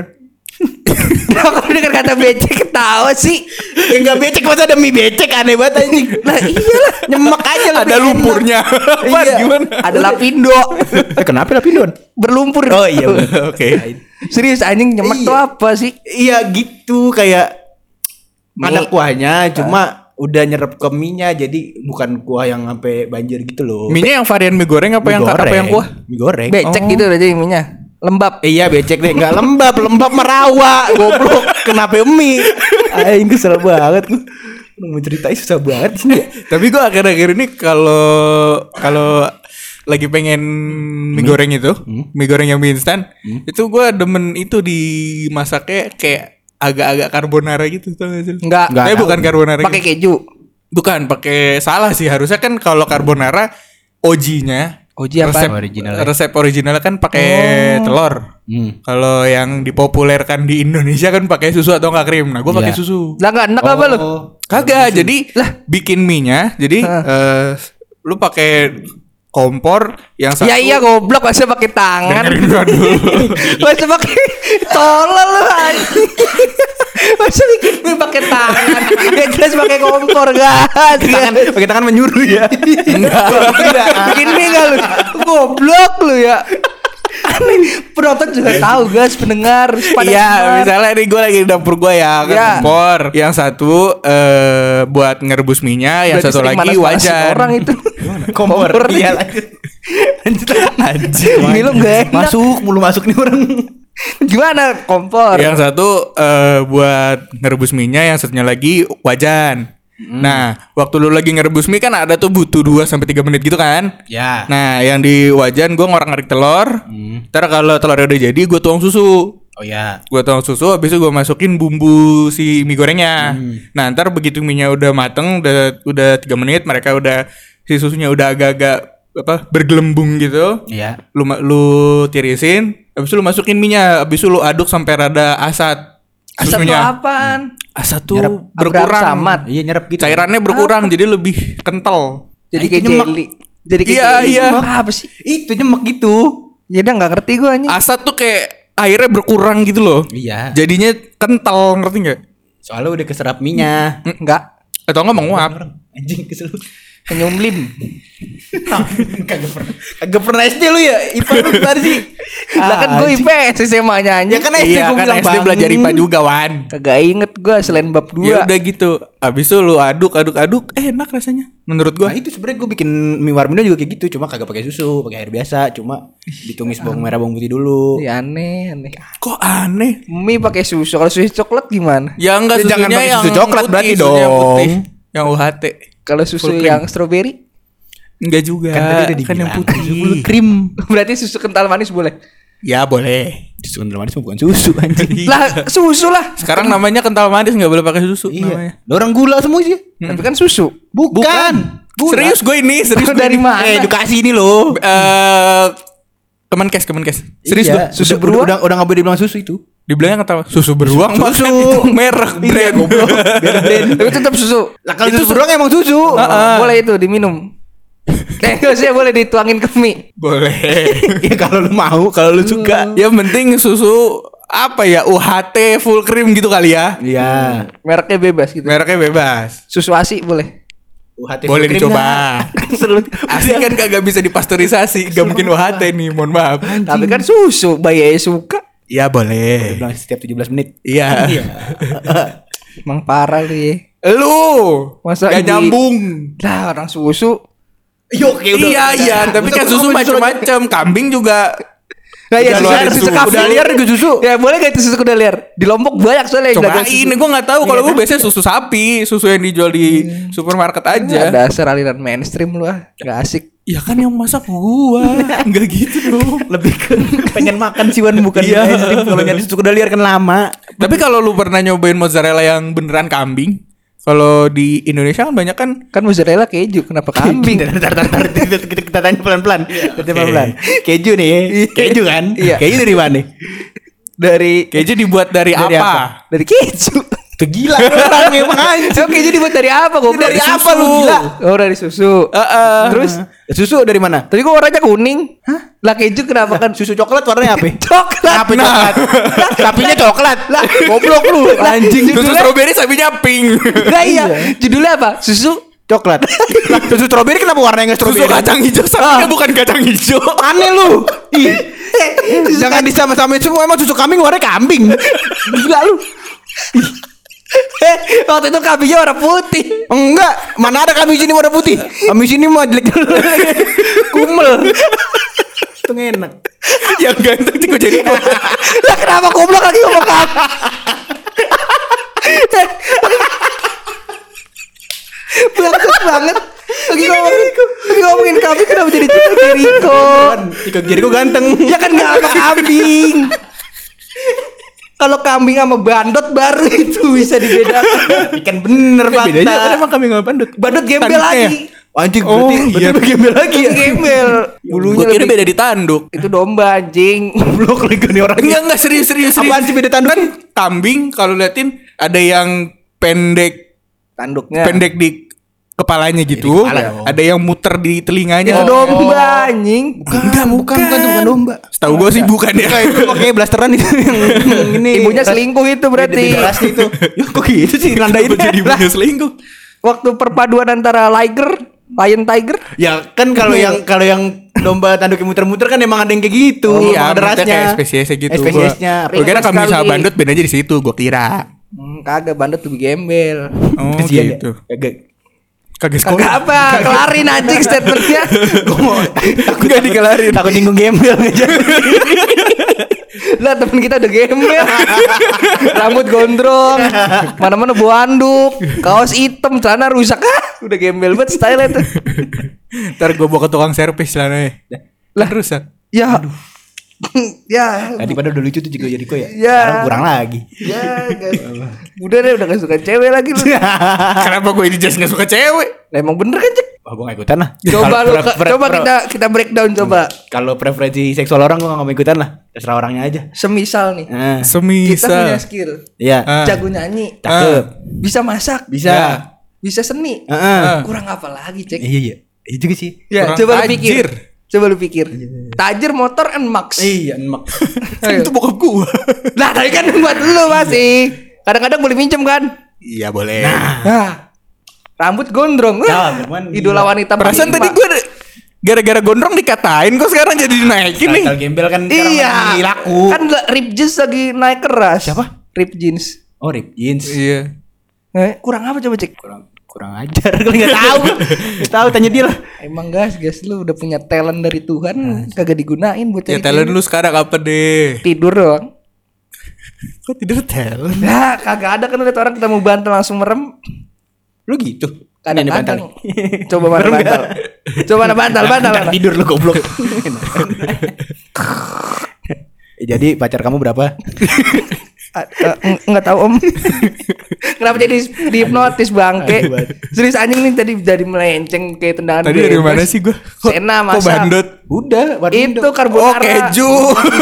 [SPEAKER 1] Kok denger kata becek ketawa sih?
[SPEAKER 3] Ya enggak becek masa ada mie becek aneh banget anjing.
[SPEAKER 1] Lah iyalah.
[SPEAKER 3] Nyemek aja
[SPEAKER 2] Ada
[SPEAKER 3] lebih enak.
[SPEAKER 2] lumpurnya. Apa
[SPEAKER 3] Iya.
[SPEAKER 2] gimana?
[SPEAKER 1] Ada lapindo.
[SPEAKER 3] Eh, kenapa lah pindon?
[SPEAKER 1] Berlumpur.
[SPEAKER 3] Oh iya.
[SPEAKER 2] Oke.
[SPEAKER 1] Serius anjing nyemek
[SPEAKER 3] Iya.
[SPEAKER 1] tuh apa sih?
[SPEAKER 3] Iya gitu kayak ada
[SPEAKER 1] Mie.
[SPEAKER 3] kuahnya cuma udah nyerap ke mie-nya jadi bukan kuah yang sampai banjir gitu loh.
[SPEAKER 2] Mie-nya yang varian mie goreng apa
[SPEAKER 3] Mie
[SPEAKER 2] yang apa
[SPEAKER 3] goreng.
[SPEAKER 2] yang kuah?
[SPEAKER 3] Mie goreng.
[SPEAKER 1] Becek
[SPEAKER 2] Oh.
[SPEAKER 1] gitu aja mie-nya. Lembab.
[SPEAKER 3] Iya becek deh, enggak lembab, lembab merawa, goblok. Kenapa mie? Aing kesel banget Mau ceritain susah banget sih. ya.
[SPEAKER 2] Tapi gua akhir-akhir ini kalau kalau lagi pengen mie goreng itu, mie goreng yang mie instan, itu gua demen itu dimasaknya kayak agak-agak carbonara gitu tau gak sih?
[SPEAKER 1] Enggak.
[SPEAKER 2] Tapi
[SPEAKER 3] tahu.
[SPEAKER 2] bukan carbonara.
[SPEAKER 1] Pakai
[SPEAKER 2] gitu.
[SPEAKER 1] keju.
[SPEAKER 2] Bukan, pakai salah sih. Harusnya kan kalau carbonara OG-nya
[SPEAKER 1] Oji apa?
[SPEAKER 2] resep
[SPEAKER 3] Originalnya.
[SPEAKER 2] resep originalnya kan pakai telur.
[SPEAKER 3] Hmm.
[SPEAKER 2] Kalau yang dipopulerkan di Indonesia kan pakai susu atau enggak krim. Nah, gua pakai
[SPEAKER 3] Iya.
[SPEAKER 2] susu.
[SPEAKER 1] Lah enggak enak apa lu?
[SPEAKER 3] Oh.
[SPEAKER 2] Kagak, jadi bikin mie-nya, jadi eh, lu pakai kompor yang satu.
[SPEAKER 1] Ya iya goblok masa pakai tangan.
[SPEAKER 2] Dengerin gua dulu.
[SPEAKER 1] Masa pakai tolol lu anjing. Masa bikin mie pakai tangan. Ya jelas pakai kompor gas.
[SPEAKER 3] Tangan, pakai tangan menyuruh ya.
[SPEAKER 2] Enggak.
[SPEAKER 1] Bikin mie enggak lu? Goblok lu ya. Aneh, penonton juga tahu guys pendengar pada
[SPEAKER 2] Iya,
[SPEAKER 1] dengar.
[SPEAKER 2] misalnya nih gue lagi di dapur gue ya, kan
[SPEAKER 1] Iya.
[SPEAKER 2] kompor. Yang satu eh buat ngerebus minyak, yang
[SPEAKER 1] Berarti
[SPEAKER 2] satu lagi wajan.
[SPEAKER 1] orang itu.
[SPEAKER 3] Kompor.
[SPEAKER 1] Kompor.
[SPEAKER 3] Iya lanjut. Lanjut.
[SPEAKER 2] Anjing.
[SPEAKER 1] Ini enggak enak.
[SPEAKER 3] Masuk, mulu masuk nih orang.
[SPEAKER 1] Gimana kompor?
[SPEAKER 2] Yang satu eh buat ngerebus minyak, yang satunya lagi wajan. Nah, waktu lu lagi ngerebus mie kan ada tuh butuh 2 sampai 3 menit gitu kan?
[SPEAKER 3] Ya.
[SPEAKER 2] Nah, yang di wajan gue ngorang-ngarik telur.
[SPEAKER 3] Hmm.
[SPEAKER 2] Ntar kalau telurnya udah jadi, gue tuang susu.
[SPEAKER 3] Oh ya.
[SPEAKER 2] Gue tuang susu, habis itu gue masukin bumbu si mie gorengnya.
[SPEAKER 3] Hmm.
[SPEAKER 2] Nah, ntar begitu minyak udah mateng, udah udah tiga menit, mereka udah si susunya udah agak-agak apa bergelembung gitu.
[SPEAKER 3] Iya.
[SPEAKER 2] Lu lu tirisin, habis itu lu masukin minyak, habis itu lu aduk sampai rada asat.
[SPEAKER 1] Tuh
[SPEAKER 2] Susunya.
[SPEAKER 1] apaan?
[SPEAKER 3] Nyerap.
[SPEAKER 1] Abraham
[SPEAKER 2] berkurang.
[SPEAKER 1] Samad.
[SPEAKER 3] Iya nyerap gitu.
[SPEAKER 2] Cairannya berkurang, jadi lebih kental.
[SPEAKER 1] Jadi
[SPEAKER 3] Nah,
[SPEAKER 1] kayak jelly. Jadi kayak
[SPEAKER 2] Iya,
[SPEAKER 1] jelly.
[SPEAKER 2] iya.
[SPEAKER 1] Apa sih?
[SPEAKER 3] Itu nyemek gitu.
[SPEAKER 1] Ya udah enggak ngerti gua anjing.
[SPEAKER 2] Asat tuh kayak airnya berkurang gitu loh.
[SPEAKER 3] Iya.
[SPEAKER 2] Jadinya kental, ngerti nggak?
[SPEAKER 3] Soalnya udah keserap minyak.
[SPEAKER 1] Enggak.
[SPEAKER 2] Atau nggak menguap?
[SPEAKER 3] Anjing kesel.
[SPEAKER 1] Senyum lim.
[SPEAKER 3] Kagak pernah. Kagak pernah SD lu ya? IPA lu gimana sih?
[SPEAKER 1] Lah kan gue. IPS SMA-nya anjing.
[SPEAKER 3] Ya kan SD
[SPEAKER 2] iya
[SPEAKER 3] gua
[SPEAKER 2] kan
[SPEAKER 3] bilang
[SPEAKER 2] SD belajar. IPA juga Wan.
[SPEAKER 1] Kagak inget gue selain bab
[SPEAKER 2] Ya
[SPEAKER 1] 2
[SPEAKER 2] udah gitu. Abis itu lu aduk aduk aduk, eh, enak rasanya. Menurut gua.
[SPEAKER 3] Nah itu sebenarnya gue bikin mie warmindo juga kayak gitu, cuma kagak pakai susu, pakai air biasa, cuma ditumis bawang merah bawang putih dulu.
[SPEAKER 1] Ya aneh aneh.
[SPEAKER 2] Kok aneh?
[SPEAKER 1] Mie pakai susu. Kalau susu coklat gimana?
[SPEAKER 2] Ya enggak
[SPEAKER 3] Ya, jangan
[SPEAKER 2] susunya
[SPEAKER 3] pakai
[SPEAKER 2] yang
[SPEAKER 3] susu coklat
[SPEAKER 2] putih,
[SPEAKER 3] berarti dong.
[SPEAKER 2] Yang UHT.
[SPEAKER 1] Kalau susu
[SPEAKER 2] Full cream.
[SPEAKER 1] yang strawberry?
[SPEAKER 2] Enggak juga.
[SPEAKER 3] Kan tadi udah
[SPEAKER 2] kan yang putih.
[SPEAKER 3] Full cream.
[SPEAKER 1] Berarti susu kental manis boleh.
[SPEAKER 2] Ya boleh.
[SPEAKER 3] Susu kental manis bukan susu anjing.
[SPEAKER 1] Lah susu lah.
[SPEAKER 2] Sekarang namanya kental manis nggak boleh pakai susu namanya.
[SPEAKER 3] Iya. Orang gula semua sih.
[SPEAKER 1] Tapi kan susu.
[SPEAKER 3] Bukan. Gula.
[SPEAKER 2] Serius gue ini, serius gue
[SPEAKER 1] Dari
[SPEAKER 2] ini.
[SPEAKER 1] mana?
[SPEAKER 3] Eh edukasi ini loh.
[SPEAKER 2] Eh teman kes, teman kes. Serius
[SPEAKER 3] Iya,
[SPEAKER 2] gue.
[SPEAKER 3] susu
[SPEAKER 1] Udah-
[SPEAKER 3] beruang. Udah udah nggak boleh dibilang susu itu.
[SPEAKER 2] Dibilangnya kental susu beruang
[SPEAKER 3] Susu.
[SPEAKER 2] kan itu merek brand goblok.
[SPEAKER 3] Brand.
[SPEAKER 1] Tapi tetap susu.
[SPEAKER 3] Lah kalau susu beruang emang susu.
[SPEAKER 1] Oh, Boleh itu diminum. Eh, maksudnya boleh dituangin ke mie.
[SPEAKER 2] Boleh.
[SPEAKER 3] Ya kalau lu mau, kalau lu suka.
[SPEAKER 2] Yang penting susu apa ya UHT full cream gitu kali ya.
[SPEAKER 3] Iya.
[SPEAKER 1] Mereknya bebas gitu.
[SPEAKER 2] Mereknya bebas.
[SPEAKER 1] Susu asi boleh.
[SPEAKER 3] UHT
[SPEAKER 2] Boleh
[SPEAKER 3] full cream
[SPEAKER 2] dicoba. Asli kan kagak bisa dipasteurisasi, gak mungkin UHT nih, mohon maaf.
[SPEAKER 1] Tapi kan susu, bayi suka.
[SPEAKER 2] Iya boleh.
[SPEAKER 3] Bilang setiap 17 menit.
[SPEAKER 2] Iya.
[SPEAKER 1] Emang parah lu ya.
[SPEAKER 2] Lu
[SPEAKER 1] Masa
[SPEAKER 2] gak nyambung.
[SPEAKER 1] Lah orang susu.
[SPEAKER 3] Yuk, kayak udah.
[SPEAKER 2] Iya iya, tapi kan susu macam-macam. Kambing juga
[SPEAKER 1] Nah, ya,
[SPEAKER 2] Udah
[SPEAKER 1] susu,
[SPEAKER 2] luarin
[SPEAKER 1] susu.
[SPEAKER 3] Kuda liar juga susu.
[SPEAKER 1] Ya boleh gak itu susu kuda liar? Di Lombok banyak soalnya
[SPEAKER 2] cobain.
[SPEAKER 1] susu.
[SPEAKER 2] Gue nggak tahu kalau gue biasanya susu sapi, susu yang dijual di supermarket aja.
[SPEAKER 1] Ya, dasar aliran mainstream lu ah. Gak asik.
[SPEAKER 2] Ya kan yang masak gua, nggak gitu dong.
[SPEAKER 3] Lebih ke pengen makan sih Wan bukan
[SPEAKER 2] Iya.
[SPEAKER 3] iya. Kalau nyari susu kuda liar kan lama.
[SPEAKER 2] Tapi kalau lu pernah nyobain mozzarella yang beneran kambing, Kalau di Indonesia kan banyak kan
[SPEAKER 1] Kan mozzarella keju, kenapa kambing?
[SPEAKER 3] Bentar, bentar. Kita, kita, kita tanya pelan-pelan. Kita
[SPEAKER 2] Oke.
[SPEAKER 3] pelan-pelan. Keju nih, keju kan?
[SPEAKER 1] Iya.
[SPEAKER 3] Keju dari mana?
[SPEAKER 1] Dari
[SPEAKER 2] keju dibuat dari,
[SPEAKER 3] Dari
[SPEAKER 2] apa?
[SPEAKER 3] apa?
[SPEAKER 1] dari keju.
[SPEAKER 3] Tegila orang emang anjing.
[SPEAKER 1] Emang keju dibuat dari apa kok?
[SPEAKER 3] Dari apa lu gila?
[SPEAKER 1] Oh dari susu.
[SPEAKER 2] Heeh.
[SPEAKER 1] Terus
[SPEAKER 3] Susu dari mana?
[SPEAKER 1] tadi kok warnanya kuning? Hah? Lah keju kenapa kan
[SPEAKER 3] Susu coklat warnanya apa?
[SPEAKER 1] coklat?
[SPEAKER 3] Apa coklat? Sapinya coklat. Lah, goblok lu. Anjing.
[SPEAKER 2] Susu strawberry sapinya pink.
[SPEAKER 1] Lah iya. Judulnya apa? Susu
[SPEAKER 3] Coklat. Lah, susu strawberry kenapa warnanya nggak
[SPEAKER 2] Susu
[SPEAKER 3] strawberry?
[SPEAKER 2] kacang hijau sapinya bukan kacang hijau.
[SPEAKER 3] Aneh lu. Ih. Jangan disama-samain semua emang susu kambing warnanya kambing. Gila lu.
[SPEAKER 1] Eh, waktu itu kambingnya warna putih.
[SPEAKER 3] Enggak, mana ada kambing sini warna putih. Kambing sini mah jelek kumel. Itu enak.
[SPEAKER 2] Yang ganteng juga jadi
[SPEAKER 1] Lah kenapa goblok lagi ngomong kambing? Bagus banget. Lagi ngomongin, lagi ngomongin kambing kenapa jadi Chico Jericho?
[SPEAKER 3] Iko Jericho ganteng.
[SPEAKER 1] Ya kan nggak sama kambing. Kalau kambing sama bandot baru itu bisa dibedakan.
[SPEAKER 3] Ikan bener fakta.
[SPEAKER 2] bedanya kan emang kambing sama bandut.
[SPEAKER 1] Bandot gembel lagi.
[SPEAKER 3] Anjing
[SPEAKER 2] Oh,
[SPEAKER 3] berarti
[SPEAKER 2] iya.
[SPEAKER 3] berarti gembel lagi ya.
[SPEAKER 1] Gembel.
[SPEAKER 2] Gue kira beda di tanduk.
[SPEAKER 1] Itu domba anjing.
[SPEAKER 3] Blok lagi nih orang.
[SPEAKER 2] Enggak enggak serius serius. serius.
[SPEAKER 3] Apaan sih beda tanduk?
[SPEAKER 2] Kan kambing kalau liatin ada yang pendek
[SPEAKER 1] Tanduknya.
[SPEAKER 2] pendek di kepalanya gitu.
[SPEAKER 3] kepala
[SPEAKER 2] ada yang muter di telinganya.
[SPEAKER 1] Itu domba anjing.
[SPEAKER 3] Enggak, bukan, bukan, bukan domba.
[SPEAKER 2] Setahu gue sih bukan ya.
[SPEAKER 3] Itu pakai blasteran itu yang ini.
[SPEAKER 1] Ibunya selingkuh itu berarti.
[SPEAKER 3] Berarti itu. Ya, kok gitu sih nandain
[SPEAKER 2] Jadi ibunya selingkuh.
[SPEAKER 1] Waktu perpaduan antara liger, lion tiger.
[SPEAKER 3] Ya kan kalau yang kalau yang domba tanduk yang muter-muter kan emang ada yang kayak gitu.
[SPEAKER 2] Iya,
[SPEAKER 3] emang ada rasnya.
[SPEAKER 2] kayak spesiesnya gitu.
[SPEAKER 3] Spesiesnya.
[SPEAKER 2] Gue kira kambing sama bandut bedanya di situ, gue kira.
[SPEAKER 1] Hmm, kagak bandot lebih gembel.
[SPEAKER 2] Oh
[SPEAKER 3] Kesian ya.
[SPEAKER 2] gitu.
[SPEAKER 3] Kagak.
[SPEAKER 2] Kagak sekolah.
[SPEAKER 1] Kagak apa, kelarin anjing statementnya.
[SPEAKER 3] Enggak dikelarin. Takut nyinggung gembel aja.
[SPEAKER 1] lah temen kita udah gembel. Rambut gondrong, mana-mana bawa anduk, kaos hitam, celana rusak ah. Udah gembel banget style itu.
[SPEAKER 2] Ntar gue bawa ke tukang servis lah nih. Lah rusak.
[SPEAKER 1] Ya. ya.
[SPEAKER 3] Tadi pada udah lucu tuh juga Jericho ya.
[SPEAKER 1] Ya.
[SPEAKER 3] Sekarang kurang lagi.
[SPEAKER 1] Ya, guys. Udah deh udah gak suka cewek lagi lu.
[SPEAKER 2] Kenapa gue ini just gak suka cewek?
[SPEAKER 1] Lah, emang bener kan, Cek?
[SPEAKER 3] Wah, gue gak ikutan lah.
[SPEAKER 1] Coba lu coba kita kita breakdown coba.
[SPEAKER 3] Kalau preferensi seksual orang gue gak mau ikutan lah. Terserah orangnya aja.
[SPEAKER 1] Semisal nih.
[SPEAKER 3] Nah,
[SPEAKER 1] Kita punya
[SPEAKER 2] Semisal.
[SPEAKER 1] skill.
[SPEAKER 3] Iya.
[SPEAKER 2] Ah.
[SPEAKER 1] Jago nyanyi.
[SPEAKER 3] Cakep.
[SPEAKER 1] Bisa masak.
[SPEAKER 3] Bisa.
[SPEAKER 2] Ya.
[SPEAKER 1] Bisa seni.
[SPEAKER 3] Heeh.
[SPEAKER 1] Kurang apa lagi, Cek?
[SPEAKER 3] Iya iya. Iya juga sih.
[SPEAKER 1] Ya, coba pikir. Coba lu pikir. Tajir motor and max.
[SPEAKER 3] Iya, emak.
[SPEAKER 1] Ayo.
[SPEAKER 2] Itu bokap gue.
[SPEAKER 1] Lah, tadi kan buat lu masih. Kadang-kadang boleh minjem kan?
[SPEAKER 2] Iya boleh.
[SPEAKER 1] Nah. Rambut gondrong.
[SPEAKER 3] Nah, cuman
[SPEAKER 1] idola wanita
[SPEAKER 2] Perasaan tadi gue gara-gara gondrong dikatain kok sekarang jadi dinaikin nih.
[SPEAKER 3] Kalau gembel kan
[SPEAKER 1] Iya.
[SPEAKER 3] lagi laku.
[SPEAKER 1] Kan rip jeans lagi naik keras.
[SPEAKER 3] Siapa?
[SPEAKER 1] Rip jeans.
[SPEAKER 3] Oh, rip jeans.
[SPEAKER 2] Iya.
[SPEAKER 1] Eh, kurang apa coba cek?
[SPEAKER 3] Kurang kurang ajar kalau nggak tahu. Nggak tahu tanya dia lah.
[SPEAKER 1] Emang gas, gas lu udah punya talent dari Tuhan, kagak digunain buat cari
[SPEAKER 2] Ya talent lu sekarang apa deh?
[SPEAKER 1] tidur doang.
[SPEAKER 2] Kok tidur talent?
[SPEAKER 1] Nah, kagak ada kan lihat orang kita mau bantal langsung merem.
[SPEAKER 3] Lu gitu. Ini
[SPEAKER 1] Kadang-kadang.
[SPEAKER 3] bantal.
[SPEAKER 1] Coba mana bantal? Coba mana bantal, bantal.
[SPEAKER 3] Tidur lu goblok. Eh, Jadi pacar kamu berapa?
[SPEAKER 1] Enggak tahu Om. Kenapa jadi dihipnotis bangke? Serius anjing nih tadi dari melenceng kayak tendangan
[SPEAKER 2] Tadi dari mana sih gue?
[SPEAKER 1] Sena
[SPEAKER 2] Kok
[SPEAKER 1] masak.
[SPEAKER 2] bandot?
[SPEAKER 3] Udah,
[SPEAKER 1] Itu
[SPEAKER 2] Oh
[SPEAKER 1] carbonara.
[SPEAKER 2] keju.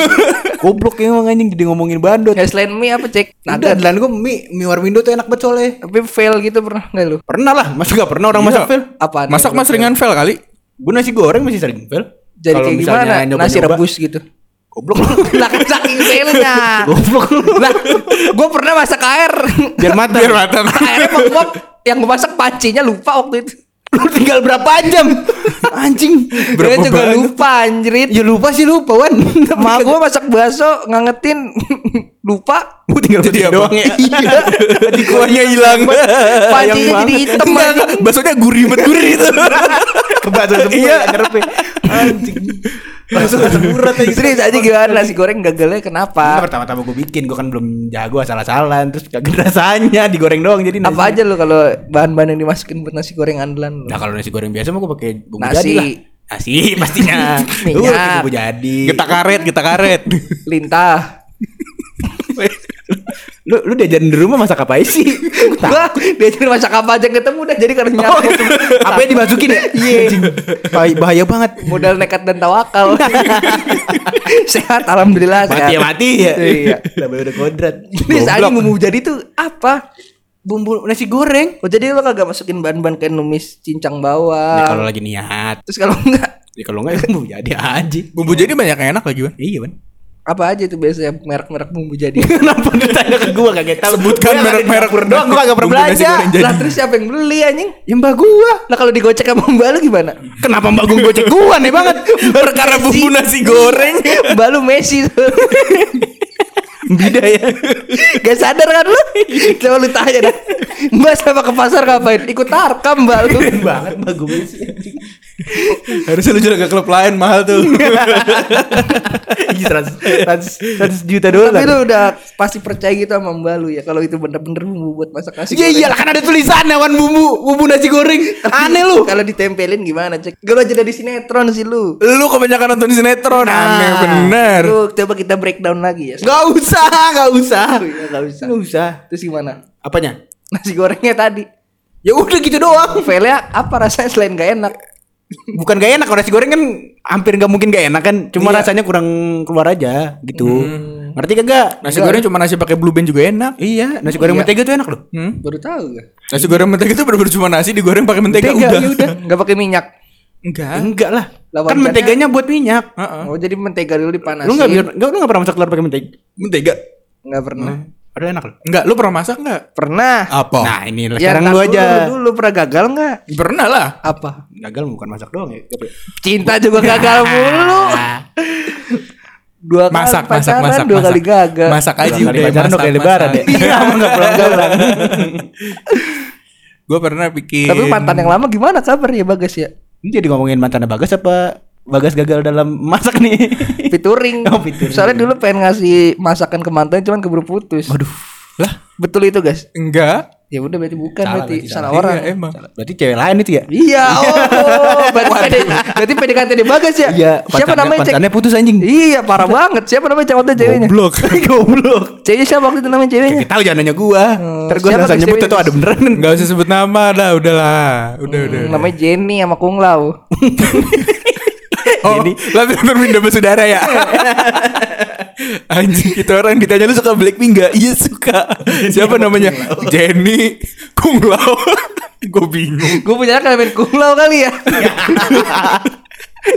[SPEAKER 3] Goblok emang anjing jadi ngomongin bandot.
[SPEAKER 1] Ya selain mie apa cek?
[SPEAKER 3] Ada
[SPEAKER 1] Nugget.
[SPEAKER 3] andalan gue mie, mie warmindo tuh enak banget soalnya.
[SPEAKER 1] Tapi fail gitu pernah nggak lu?
[SPEAKER 3] Pernah lah, masa gak pernah orang
[SPEAKER 2] Iya.
[SPEAKER 3] masak fail?
[SPEAKER 1] Apaan?
[SPEAKER 2] Masak mas ringan fail kali.
[SPEAKER 3] Gue nasi goreng masih sering fail.
[SPEAKER 1] Jadi
[SPEAKER 3] Kalau
[SPEAKER 1] kayak
[SPEAKER 3] misalnya
[SPEAKER 1] gimana? Nasi rebus gitu.
[SPEAKER 3] Goblok.
[SPEAKER 1] lah kan saking failnya.
[SPEAKER 3] Goblok.
[SPEAKER 1] lah, gue pernah masak air.
[SPEAKER 3] Biar matang.
[SPEAKER 2] Biar matang.
[SPEAKER 1] Airnya menguap. Yang gue masak pancinya lupa waktu itu.
[SPEAKER 3] Lu tinggal berapa jam? Anjing.
[SPEAKER 1] Dia juga lupa anjrit.
[SPEAKER 3] Ya lupa sih lupa Wan.
[SPEAKER 1] Ma gue masak bakso ngangetin lupa.
[SPEAKER 3] Gue tinggal
[SPEAKER 2] Jadi
[SPEAKER 3] jadi
[SPEAKER 2] apa?
[SPEAKER 3] doang ya.
[SPEAKER 1] Iya.
[SPEAKER 2] Di kuahnya hilang.
[SPEAKER 1] Pancinya jadi hitam.
[SPEAKER 2] Baksonya gurih banget gurih itu.
[SPEAKER 3] Kebaca semua
[SPEAKER 2] Iya.
[SPEAKER 3] ya. Anjing. Langsung urat aja.
[SPEAKER 1] Serius aja gimana nasi goreng gagalnya kenapa?
[SPEAKER 3] Nah, pertama-tama gue bikin, gue kan belum jago asal-asalan Terus kagak rasanya, digoreng doang jadi nasi.
[SPEAKER 1] Apa aja lu kalau bahan-bahan yang dimasukin buat nasi goreng andalan lu?
[SPEAKER 3] Nah kalau nasi goreng biasa mah gue pakai bumbu
[SPEAKER 1] Nasi.
[SPEAKER 3] jadi lah Nasi pastinya
[SPEAKER 1] Minyak.
[SPEAKER 3] Pakai bumbu jadi
[SPEAKER 2] Kita karet, kita karet.
[SPEAKER 1] Lintah.
[SPEAKER 3] Lu lu diajarin di rumah masak apa sih?
[SPEAKER 1] Gua diajarin masak apa aja ketemu udah jadi karena
[SPEAKER 3] Oh,
[SPEAKER 1] nyatu.
[SPEAKER 3] apa yang dimasukin ya? Iya. Bahaya, bahaya banget.
[SPEAKER 1] Modal nekat dan tawakal. sehat alhamdulillah sehat.
[SPEAKER 3] Mati ya mati ya.
[SPEAKER 1] Iya.
[SPEAKER 3] Udah udah kodrat.
[SPEAKER 1] Ini saat bumbu jadi tuh apa?
[SPEAKER 3] bumbu nasi goreng.
[SPEAKER 1] Oh jadi lo kagak masukin bahan-bahan kayak numis cincang bawang.
[SPEAKER 3] kalau lagi niat.
[SPEAKER 1] Terus kalau enggak
[SPEAKER 3] Ya kalau enggak ya bumbu jadi aja.
[SPEAKER 2] Bumbu jadi banyak yang enak lagi, Ban.
[SPEAKER 3] Iya, Ban.
[SPEAKER 1] Apa aja itu biasanya merek-merek bumbu jadi.
[SPEAKER 3] Kenapa ditanya ke gua kagak tahu.
[SPEAKER 2] Sebutkan merek-merek
[SPEAKER 3] kagak doang gua kagak pernah belanja.
[SPEAKER 1] lah terus siapa yang beli anjing?
[SPEAKER 3] Ya mbak gua.
[SPEAKER 1] Lah kalau digocek sama mbak lu gimana?
[SPEAKER 3] Kenapa mbak gua gocek gua nih banget?
[SPEAKER 2] Perkara bumbu nasi goreng.
[SPEAKER 1] mbak lu Messi tuh.
[SPEAKER 3] Bida ya.
[SPEAKER 1] Gak sadar kan lu? Coba lu tanya dah. Mbak sama ke pasar ngapain? Ikut tarkam mbak lu.
[SPEAKER 3] banget mbak gua sih.
[SPEAKER 2] Harusnya lu juga ke klub lain mahal tuh.
[SPEAKER 3] Iya, 100 100 juta dolar.
[SPEAKER 1] Tapi lu udah pasti percaya gitu sama mbak lu ya kalau itu bener-bener bumbu buat masak nasi
[SPEAKER 3] Iya
[SPEAKER 1] goreng.
[SPEAKER 3] iyalah kan ada tulisannya wan bumbu bumbu nasi goreng. Aneh lu.
[SPEAKER 1] Kalau ditempelin gimana cek? Gak lu aja dari sinetron sih lu.
[SPEAKER 2] lu kebanyakan nonton sinetron. Aneh bener.
[SPEAKER 1] Lu coba kita breakdown lagi ya.
[SPEAKER 3] Gak usah, gak usah.
[SPEAKER 1] Iya, nggak usah.
[SPEAKER 3] Gak usah.
[SPEAKER 1] Terus gimana?
[SPEAKER 3] Apanya?
[SPEAKER 1] Nasi gorengnya tadi.
[SPEAKER 3] Ya udah gitu doang.
[SPEAKER 1] File apa rasanya selain gak enak?
[SPEAKER 3] Bukan gak enak kalau nasi goreng kan hampir gak mungkin gak enak kan. Cuma
[SPEAKER 1] Iya.
[SPEAKER 3] rasanya kurang keluar aja gitu. Ngerti kagak?
[SPEAKER 2] Nasi goreng cuma nasi pakai blue band juga enak.
[SPEAKER 3] Iya, nasi goreng
[SPEAKER 1] Iya.
[SPEAKER 3] mentega tuh enak loh.
[SPEAKER 2] Hmm?
[SPEAKER 1] Baru tahu gak?
[SPEAKER 2] Nasi goreng mentega itu bener-bener cuma nasi digoreng pakai mentega,
[SPEAKER 3] Mentega,
[SPEAKER 2] udah.
[SPEAKER 3] ya udah.
[SPEAKER 1] Gak pakai minyak.
[SPEAKER 2] Enggak.
[SPEAKER 3] Enggak lah.
[SPEAKER 1] Lah,
[SPEAKER 3] kan menteganya buat minyak.
[SPEAKER 2] Heeh.
[SPEAKER 1] Oh jadi mentega dulu dipanasin.
[SPEAKER 3] Lu enggak enggak lu enggak pernah masak telur pakai mentega.
[SPEAKER 2] Mentega.
[SPEAKER 1] Nggak pernah.
[SPEAKER 3] Ada enak loh.
[SPEAKER 2] Enggak, lu pernah masak enggak?
[SPEAKER 1] Pernah.
[SPEAKER 2] Apa?
[SPEAKER 3] Nah, ini lah
[SPEAKER 1] Ya,
[SPEAKER 3] sekarang lu
[SPEAKER 1] dulu,
[SPEAKER 3] aja.
[SPEAKER 1] Dulu pernah gagal nggak?
[SPEAKER 2] Pernah lah.
[SPEAKER 1] Apa?
[SPEAKER 3] Gagal bukan masak doang ya.
[SPEAKER 1] Cinta juga gagal mulu. Dua
[SPEAKER 2] Masak,
[SPEAKER 1] kali
[SPEAKER 2] masak,
[SPEAKER 1] pacaran,
[SPEAKER 2] masak,
[SPEAKER 1] dua
[SPEAKER 2] masak.
[SPEAKER 1] kali gagal.
[SPEAKER 2] Masak aja udah
[SPEAKER 3] pacaran, dua kali lebaran ya.
[SPEAKER 1] Iya,
[SPEAKER 3] enggak pulang-pulang.
[SPEAKER 2] Gue pernah bikin
[SPEAKER 1] Tapi mantan yang lama gimana kabar ya Bagas ya?
[SPEAKER 3] Ini jadi ngomongin mantannya Bagas apa Bagas gagal dalam masak nih?
[SPEAKER 1] Fituring.
[SPEAKER 3] Oh, featuring.
[SPEAKER 1] Soalnya dulu pengen ngasih masakan ke mantan cuman keburu putus.
[SPEAKER 3] Waduh.
[SPEAKER 2] Lah,
[SPEAKER 1] Betul itu guys?
[SPEAKER 2] enggak.
[SPEAKER 1] Ya udah berarti bukan
[SPEAKER 3] Salah
[SPEAKER 1] berarti
[SPEAKER 3] berarti,
[SPEAKER 1] salah,
[SPEAKER 3] salah.
[SPEAKER 1] orang.
[SPEAKER 2] Iya, emang.
[SPEAKER 3] Berarti cewek lain itu ya?
[SPEAKER 1] Iya, oh, berarti PD, berarti PDKT di Bagas ya?
[SPEAKER 3] Iya,
[SPEAKER 1] siapa
[SPEAKER 3] pacarnya-
[SPEAKER 1] namanya cek?
[SPEAKER 3] pacarnya putus anjing.
[SPEAKER 1] Iya, parah banget. Siapa namanya itu ceweknya?
[SPEAKER 2] Goblok.
[SPEAKER 3] Goblok.
[SPEAKER 1] Ceweknya siapa waktu itu namanya ceweknya?
[SPEAKER 3] Kita tahu jangan nanya gua.
[SPEAKER 1] Hmm,
[SPEAKER 3] Ntar gua
[SPEAKER 1] siapa
[SPEAKER 3] langsung
[SPEAKER 1] guys
[SPEAKER 3] nyebut
[SPEAKER 1] ceweknya?
[SPEAKER 3] itu ada beneran.
[SPEAKER 2] Enggak usah sebut nama dah, udahlah. Udah, udah.
[SPEAKER 1] Hmm, namanya Jenny sama Kung
[SPEAKER 2] Oh, tapi nonton Winda Basudara ya. Anjing kita orang ditanya lu suka Blackpink enggak? Iya suka. Siapa namanya? Jenny Kung Lao. Gue bingung.
[SPEAKER 1] Gue punya namanya Kung Lao kali ya.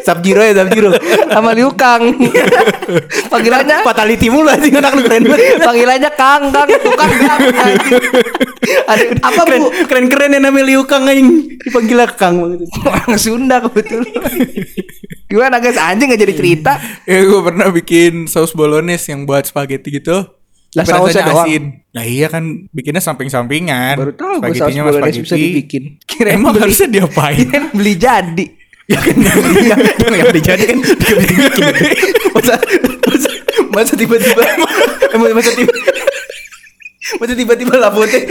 [SPEAKER 3] Sub Zero ya Sub Zero.
[SPEAKER 1] sama Liu Kang. Panggilannya
[SPEAKER 3] Fatality mulu anjing anak lu keren banget.
[SPEAKER 1] panggilannya Kang Kang tukang Kang. Ada apa
[SPEAKER 3] Keren,
[SPEAKER 1] Bu?
[SPEAKER 3] keren keren ya namanya Liu Kang anjing. Dipanggil Kang banget.
[SPEAKER 1] Orang Sunda kebetulan. Gimana guys anjing gak jadi cerita?
[SPEAKER 2] Ya gue pernah bikin saus bolognese yang buat spaghetti gitu.
[SPEAKER 1] Lah, sausnya doang?
[SPEAKER 2] asin. Nah iya kan bikinnya samping-sampingan.
[SPEAKER 1] Baru tahu gue saus bolognese bisa dibikin. Kirain
[SPEAKER 2] Emang
[SPEAKER 1] beli-
[SPEAKER 2] harusnya diapain?
[SPEAKER 1] Beli jadi.
[SPEAKER 3] Ya kan? Iya, yang dijadi kan masa masa, masa tiba-tiba emang masa tiba masa tiba-tiba lapotnya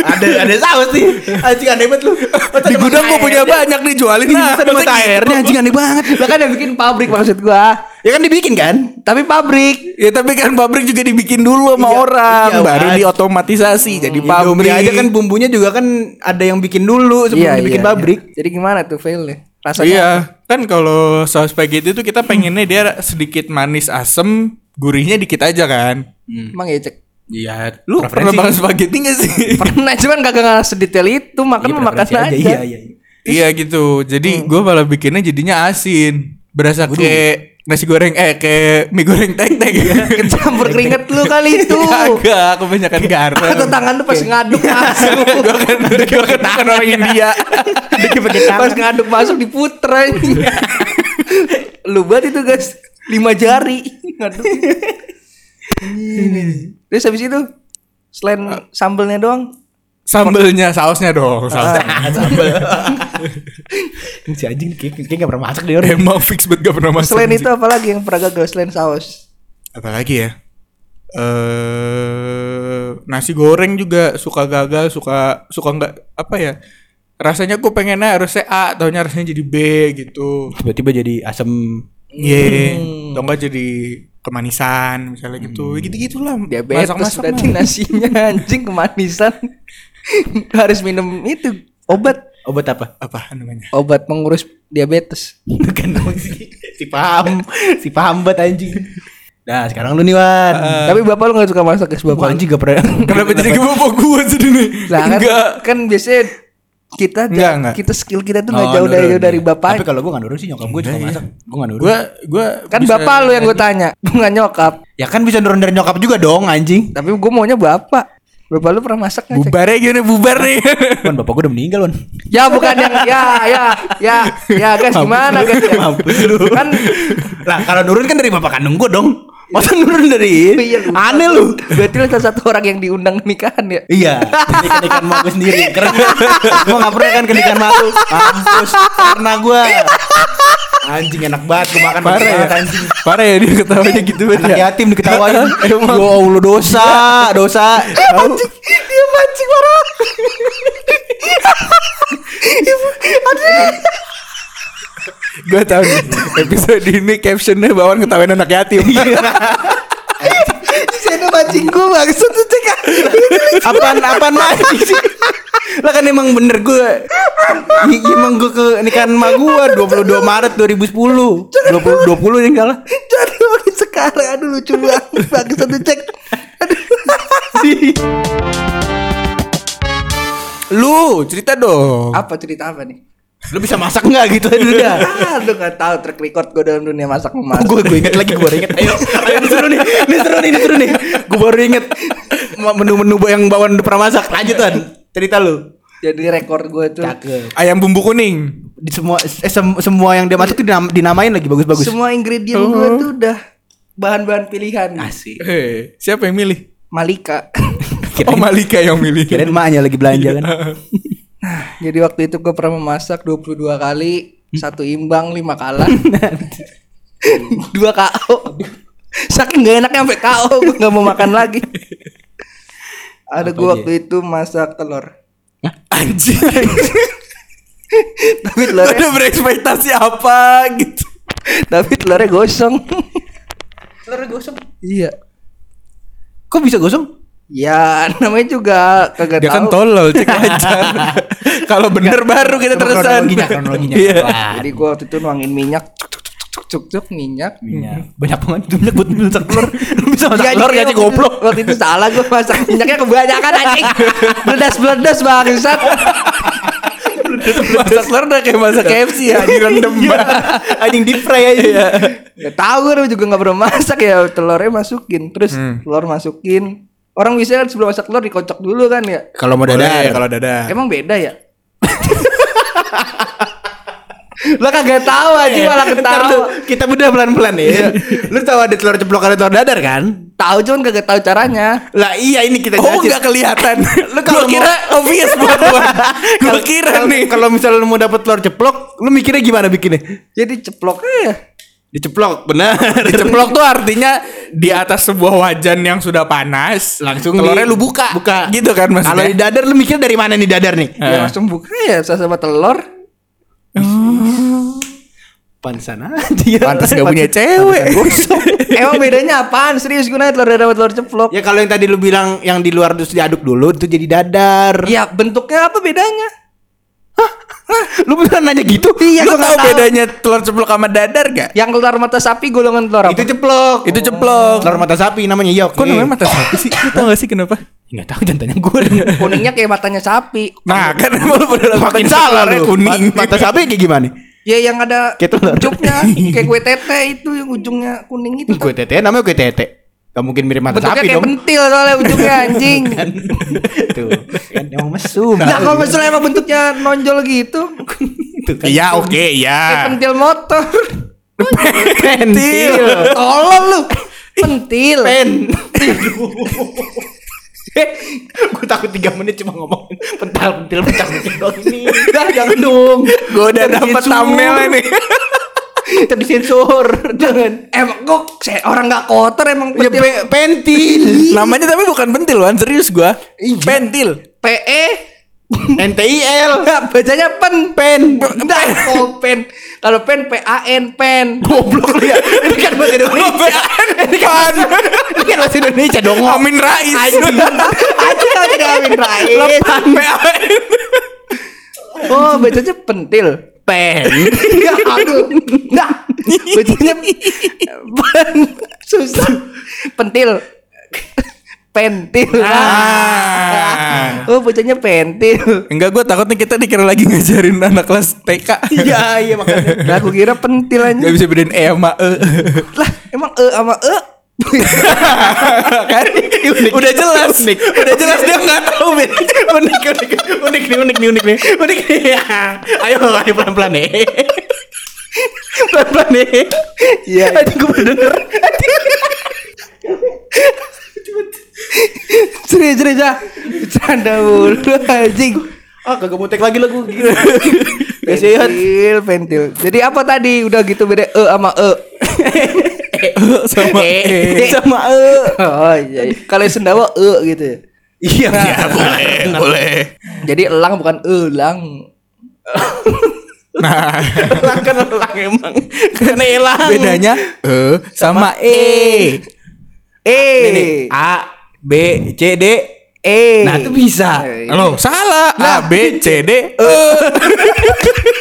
[SPEAKER 3] ada ada saus nih. Anjing aneh banget lu. Masa
[SPEAKER 2] Di gudang gue punya banyak nih jualin
[SPEAKER 3] Iya,
[SPEAKER 2] lah.
[SPEAKER 3] masa mata airnya anjing aneh banget.
[SPEAKER 1] Lah kan yang bikin pabrik maksud gua.
[SPEAKER 3] ya kan dibikin kan?
[SPEAKER 1] Tapi pabrik.
[SPEAKER 2] Ya tapi kan pabrik juga dibikin dulu sama
[SPEAKER 3] Iya,
[SPEAKER 2] orang,
[SPEAKER 3] iya,
[SPEAKER 2] baru diotomatisasi jadi
[SPEAKER 3] Indomie
[SPEAKER 2] pabrik.
[SPEAKER 3] aja kan bumbunya juga kan ada yang bikin dulu sebelum dibikin pabrik.
[SPEAKER 1] Jadi gimana tuh failnya? Rasanya
[SPEAKER 2] Iya, kan kalau saus spaghetti itu kita pengennya dia sedikit manis asem, gurihnya dikit aja kan.
[SPEAKER 1] emang ya cek.
[SPEAKER 3] iya
[SPEAKER 2] Lu pernah makan spaghetti gak sih?
[SPEAKER 1] Pernah cuman kagak nggak sedetail itu makan mah makan aja.
[SPEAKER 3] iya iya
[SPEAKER 2] iya gitu. Jadi gua malah bikinnya jadinya asin. Berasa kayak nasi goreng eh kayak mie goreng tek tek.
[SPEAKER 1] Kecampur keringet lu kali itu.
[SPEAKER 2] Agak kebanyakan garam.
[SPEAKER 1] Atau tangan lu pas ngaduk masuk.
[SPEAKER 2] gua kan gua kan orang India.
[SPEAKER 1] pas ngaduk masuk diputer. Lu banget itu guys. Lima jari ngaduk. Terus habis itu selain sambelnya doang
[SPEAKER 2] Sambelnya, sausnya dong. Sausnya.
[SPEAKER 3] sambal si anjing kayak kayak gak pernah masak deh orang
[SPEAKER 2] Emang fix banget gak pernah masak.
[SPEAKER 1] Selain itu apa lagi yang pernah gagal selain saus?
[SPEAKER 2] apalagi ya eh nasi goreng juga suka gagal suka suka nggak apa ya rasanya gue pengennya harusnya A taunya rasanya jadi B gitu
[SPEAKER 3] tiba-tiba jadi asam
[SPEAKER 2] Iya. Atau enggak jadi kemanisan misalnya gitu. Gitu-gitulah.
[SPEAKER 1] Diabetes
[SPEAKER 2] Masak-masak
[SPEAKER 1] berarti
[SPEAKER 2] mah.
[SPEAKER 1] nasinya anjing kemanisan. Harus minum itu obat
[SPEAKER 3] Obat apa?
[SPEAKER 2] apa namanya?
[SPEAKER 1] obat pengurus diabetes.
[SPEAKER 3] Bukan dong si, si paham, si paham banget anjing. Nah, sekarang lu nih Wan.
[SPEAKER 1] Tapi bapak lu gak suka masak
[SPEAKER 3] Gua
[SPEAKER 1] bapak.
[SPEAKER 3] anjing gak pernah.
[SPEAKER 2] Kenapa jadi ke bapak gua sih ini?
[SPEAKER 1] Lah kan,
[SPEAKER 2] Enggak.
[SPEAKER 1] kan biasanya kita
[SPEAKER 2] Enggak, enggak.
[SPEAKER 1] kita skill kita tuh nggak
[SPEAKER 3] Oh,
[SPEAKER 1] jauh dari
[SPEAKER 3] nurun.
[SPEAKER 1] dari bapak.
[SPEAKER 3] Tapi kalau gua gak nurun sih nyokap gua juga masak. Gua gak nurun.
[SPEAKER 2] Gua gua
[SPEAKER 1] kan
[SPEAKER 2] bisa-
[SPEAKER 1] bapak lu yang gue tanya, bukan nyokap.
[SPEAKER 3] Ya kan bisa nurun dari nyokap juga dong anjing.
[SPEAKER 1] Tapi gue maunya bapak. Bapak lu pernah masak nggak? Cek?
[SPEAKER 2] bubar ya gimana bubar nih.
[SPEAKER 3] Wan bapak gua udah meninggal Wan.
[SPEAKER 1] Ya bukan yang ya ya ya ya guys gimana guys ya?
[SPEAKER 3] Mampus lu.
[SPEAKER 1] Kan
[SPEAKER 3] Lah kalau nurun kan dari bapak kandung gua dong. Masa nurun dari
[SPEAKER 1] Iya, lu.
[SPEAKER 3] Aneh lu.
[SPEAKER 1] Berarti lu salah satu orang yang diundang nikahan ya?
[SPEAKER 3] Iya, kenikahan ikan mak gue sendiri. Karena gue gak pernah kan kenikahan mak lu. Mampus. Karena gue anjing enak banget gue makan
[SPEAKER 2] Parah ya.
[SPEAKER 3] anjing.
[SPEAKER 2] Parah ya dia ketawanya gitu banget
[SPEAKER 3] Anak
[SPEAKER 2] ya.
[SPEAKER 3] yatim diketawain. Ya Allah dosa, dosa.
[SPEAKER 1] Anjing, dia mancing marah. Ibu, aduh.
[SPEAKER 2] Gua tahu nih episode ini captionnya bawaan ketawain anak yatim.
[SPEAKER 1] Saya mancing gue maksud tuh cek.
[SPEAKER 3] apaan apaan lagi sih? Lah kan emang bener gue Emang gue ke nikahan mak gue 22 Maret 2010 20, 20 yang kalah
[SPEAKER 1] Jadi makin sekarang aduh lucu banget. Bagus satu cek.
[SPEAKER 2] Lu cerita dong.
[SPEAKER 1] Apa cerita apa nih?
[SPEAKER 3] Lu bisa masak nggak gitu dulu dah
[SPEAKER 1] Aduh gak tahu track record gue dalam dunia masak memasak.
[SPEAKER 3] gue gue inget lagi gue baru inget ayo ayo ini seru nih ini seru nih ini seru nih gue baru inget menu-menu yang bawaan udah pernah masak lanjutan cerita lu
[SPEAKER 1] Jadi rekor gue tuh
[SPEAKER 3] cakep
[SPEAKER 2] Ayam bumbu kuning.
[SPEAKER 3] di semua eh, sem- semua yang dia masak tuh dinam- dinamain lagi bagus-bagus
[SPEAKER 1] semua ingredient gue tuh udah bahan-bahan pilihan.
[SPEAKER 3] asik
[SPEAKER 2] Eh, siapa yang milih?
[SPEAKER 1] Malika.
[SPEAKER 2] Oh Malika yang milih.
[SPEAKER 3] kirain emaknya lagi belanja kan
[SPEAKER 1] Jadi waktu itu gue pernah memasak 22 kali, satu imbang, lima kalah. Dua KO. Saking gak enaknya sampai KO gue gak mau makan lagi. Ada gue waktu itu masak telur.
[SPEAKER 2] Anjing.
[SPEAKER 1] Tapi telurnya,
[SPEAKER 2] Ada berekspektasi apa gitu.
[SPEAKER 1] tapi telurnya gosong.
[SPEAKER 3] telur gosong
[SPEAKER 1] iya.
[SPEAKER 3] kok bisa gosong
[SPEAKER 1] Ya namanya juga kagak
[SPEAKER 2] Dia kan tolol cek aja. Kalau bener baru kita terusan.
[SPEAKER 3] kronologinya. Kronologinya.
[SPEAKER 2] Iya.
[SPEAKER 3] Wah,
[SPEAKER 1] Jadi gue waktu itu nuangin minyak, cuk cuk minyak.
[SPEAKER 3] minyak. Banyak banget minyak buat masak telur. Lu bisa masak
[SPEAKER 1] Iya,
[SPEAKER 3] telur
[SPEAKER 1] iya, waktu itu-
[SPEAKER 3] goblok.
[SPEAKER 1] Waktu itu salah gue masak minyaknya kebanyakan anjing. Bledas-bledas bangsat.
[SPEAKER 2] Masak telur udah kayak masak KFC ya, direndam
[SPEAKER 3] anjing deep fry aja
[SPEAKER 1] Ya tahu gue juga nggak pernah masak ya. Telurnya masukin terus telur masukin orang biasanya kan sebelum masak telur dikocok dulu kan ya
[SPEAKER 3] kalau mau dadar
[SPEAKER 2] kalau dada.
[SPEAKER 1] emang beda ya lo kagak tahu aja malah
[SPEAKER 3] Ntar
[SPEAKER 1] ketawa
[SPEAKER 3] lu, kita bedah pelan-pelan ya. Lu tahu ada telur ceplok ada telur dadar kan?
[SPEAKER 1] tahu cuman kagak tahu caranya
[SPEAKER 3] Lah iya ini kita
[SPEAKER 2] Oh
[SPEAKER 3] jelasin.
[SPEAKER 2] nggak kelihatan.
[SPEAKER 3] Lu kalau
[SPEAKER 2] kira obvious buat gua. Gua kira
[SPEAKER 3] Kalau-
[SPEAKER 2] nih.
[SPEAKER 3] Kalau misalnya lu mau dapet telur ceplok, lu mikirnya gimana bikinnya?
[SPEAKER 1] jadi ceplok ya
[SPEAKER 3] Diceplok, benar.
[SPEAKER 2] Diceplok tuh artinya di atas sebuah wajan yang sudah panas,
[SPEAKER 3] Langsung
[SPEAKER 2] telurnya
[SPEAKER 3] di-
[SPEAKER 2] lu buka.
[SPEAKER 3] buka.
[SPEAKER 2] Gitu kan
[SPEAKER 3] Kalau di
[SPEAKER 2] maksudnya.
[SPEAKER 3] dadar lu mikir dari mana nih dadar nih?
[SPEAKER 1] ya langsung buka ya sama telur
[SPEAKER 3] Pantesan aja.
[SPEAKER 2] Pantas gak punya cewek.
[SPEAKER 1] emang bedanya apaan serius gue nanya telur dadar sama telur ceplok
[SPEAKER 3] Ya kalau yang tadi lu bilang yang di luar terus diaduk dulu itu jadi dadar.
[SPEAKER 1] ya bentuknya apa bedanya
[SPEAKER 3] Lu beneran nanya gitu?
[SPEAKER 1] Iya,
[SPEAKER 2] Lu tahu bedanya telur ceplok sama dadar gak?
[SPEAKER 1] yang telur mata sapi golongan telur apa
[SPEAKER 3] Itu ceplok.
[SPEAKER 2] Itu ceplok.
[SPEAKER 3] Telur mata sapi namanya yok.
[SPEAKER 2] Kok namanya mata sapi sih? Lu tau gak sih kenapa?
[SPEAKER 3] Enggak tahu jangan tanya gue.
[SPEAKER 1] kuningnya kayak matanya sapi
[SPEAKER 2] Nah kan lu beneran
[SPEAKER 3] Makin
[SPEAKER 2] makin
[SPEAKER 3] salah lu.
[SPEAKER 2] kuning.
[SPEAKER 3] Ma- Mata sapi kayak gimana?
[SPEAKER 1] Ya yang ada ujungnya kayak kue tete itu yang ujungnya kuning itu.
[SPEAKER 3] Kue tete namanya kue tete. Gak mungkin mirip mata
[SPEAKER 1] Bentuknya
[SPEAKER 3] sapi
[SPEAKER 1] kayak
[SPEAKER 3] dong.
[SPEAKER 1] pentil soalnya ujungnya anjing.
[SPEAKER 3] Tuh, kan emang mesum.
[SPEAKER 1] Nah kalau misalnya emang bentuknya nonjol gitu,
[SPEAKER 3] Itu kan
[SPEAKER 2] Iya oke
[SPEAKER 1] kayak
[SPEAKER 2] ya.
[SPEAKER 1] pentil motor.
[SPEAKER 3] pentil.
[SPEAKER 1] Tolong lu. Pentil.
[SPEAKER 3] Pen. Gue takut 3 menit cuma ngomongin pental pentil pecah pentil doang ini.
[SPEAKER 1] Dah jangan dong.
[SPEAKER 2] Gue udah dapet thumbnail nih.
[SPEAKER 3] Tapi sensor. Jangan.
[SPEAKER 1] Emang kok saya orang nggak kotor emang
[SPEAKER 3] Ya
[SPEAKER 1] pentil.
[SPEAKER 3] pe- pentil.
[SPEAKER 2] Namanya tapi bukan pentil Wan, serius gua.
[SPEAKER 3] Iya.
[SPEAKER 2] Pentil.
[SPEAKER 1] PE
[SPEAKER 3] NTIL.
[SPEAKER 1] Enggak, bacanya pen. Pen. Enggak, oh pen. Kalau pen P A N pen.
[SPEAKER 3] Goblok ya. Ini kan bahasa Indonesia. Ini kan ini kan bahasa Indonesia dong.
[SPEAKER 2] Amin Rais.
[SPEAKER 3] Anjing. Anjing kalau tidak Amin Rais.
[SPEAKER 2] Lepan PAN.
[SPEAKER 1] Oh, bacanya pentil.
[SPEAKER 3] Pen.
[SPEAKER 1] Enggak, aku. Enggak. Bacanya pen. Susah. Pentil. Pentil.
[SPEAKER 2] Ah.
[SPEAKER 1] Oh, bacanya pentil.
[SPEAKER 2] Enggak gue takut nih kita dikira lagi ngajarin anak kelas TK.
[SPEAKER 3] Iya, iya makanya.
[SPEAKER 1] Nah, aku kira pentil aja.
[SPEAKER 2] Gak bisa bedain E sama E.
[SPEAKER 1] Lah, emang e sama e?
[SPEAKER 2] Kan? Udah jelas. Udah jelas dia nggak tahu
[SPEAKER 3] unik, unik, unik, unik nih, unik nih, unik nih, unik nih. Ayo, ayo pelan pelan nih. Pelan pelan nih.
[SPEAKER 1] Iya.
[SPEAKER 3] Aduh, gue baru denger.
[SPEAKER 1] Serius, serius ah. Bercanda mulu anjing.
[SPEAKER 3] Ah, kagak mau tek lagi lah gue.
[SPEAKER 1] Pentil, pentil. Jadi apa tadi? Udah gitu beda e sama e.
[SPEAKER 2] sama E.
[SPEAKER 3] sama E.
[SPEAKER 1] Oh iya. iya. Kalau sendawa e gitu. ya.
[SPEAKER 3] Iya, iya, boleh,
[SPEAKER 2] Boleh.
[SPEAKER 1] Jadi elang bukan elang.
[SPEAKER 2] Nah,
[SPEAKER 3] Elang kan elang emang. Karena elang.
[SPEAKER 2] bedanya E sama E.
[SPEAKER 1] E.
[SPEAKER 3] Nih, nih. A, B, C, D.
[SPEAKER 1] E.
[SPEAKER 3] Nah, itu bisa.
[SPEAKER 1] Eh,
[SPEAKER 2] Halo, salah. A B C D E.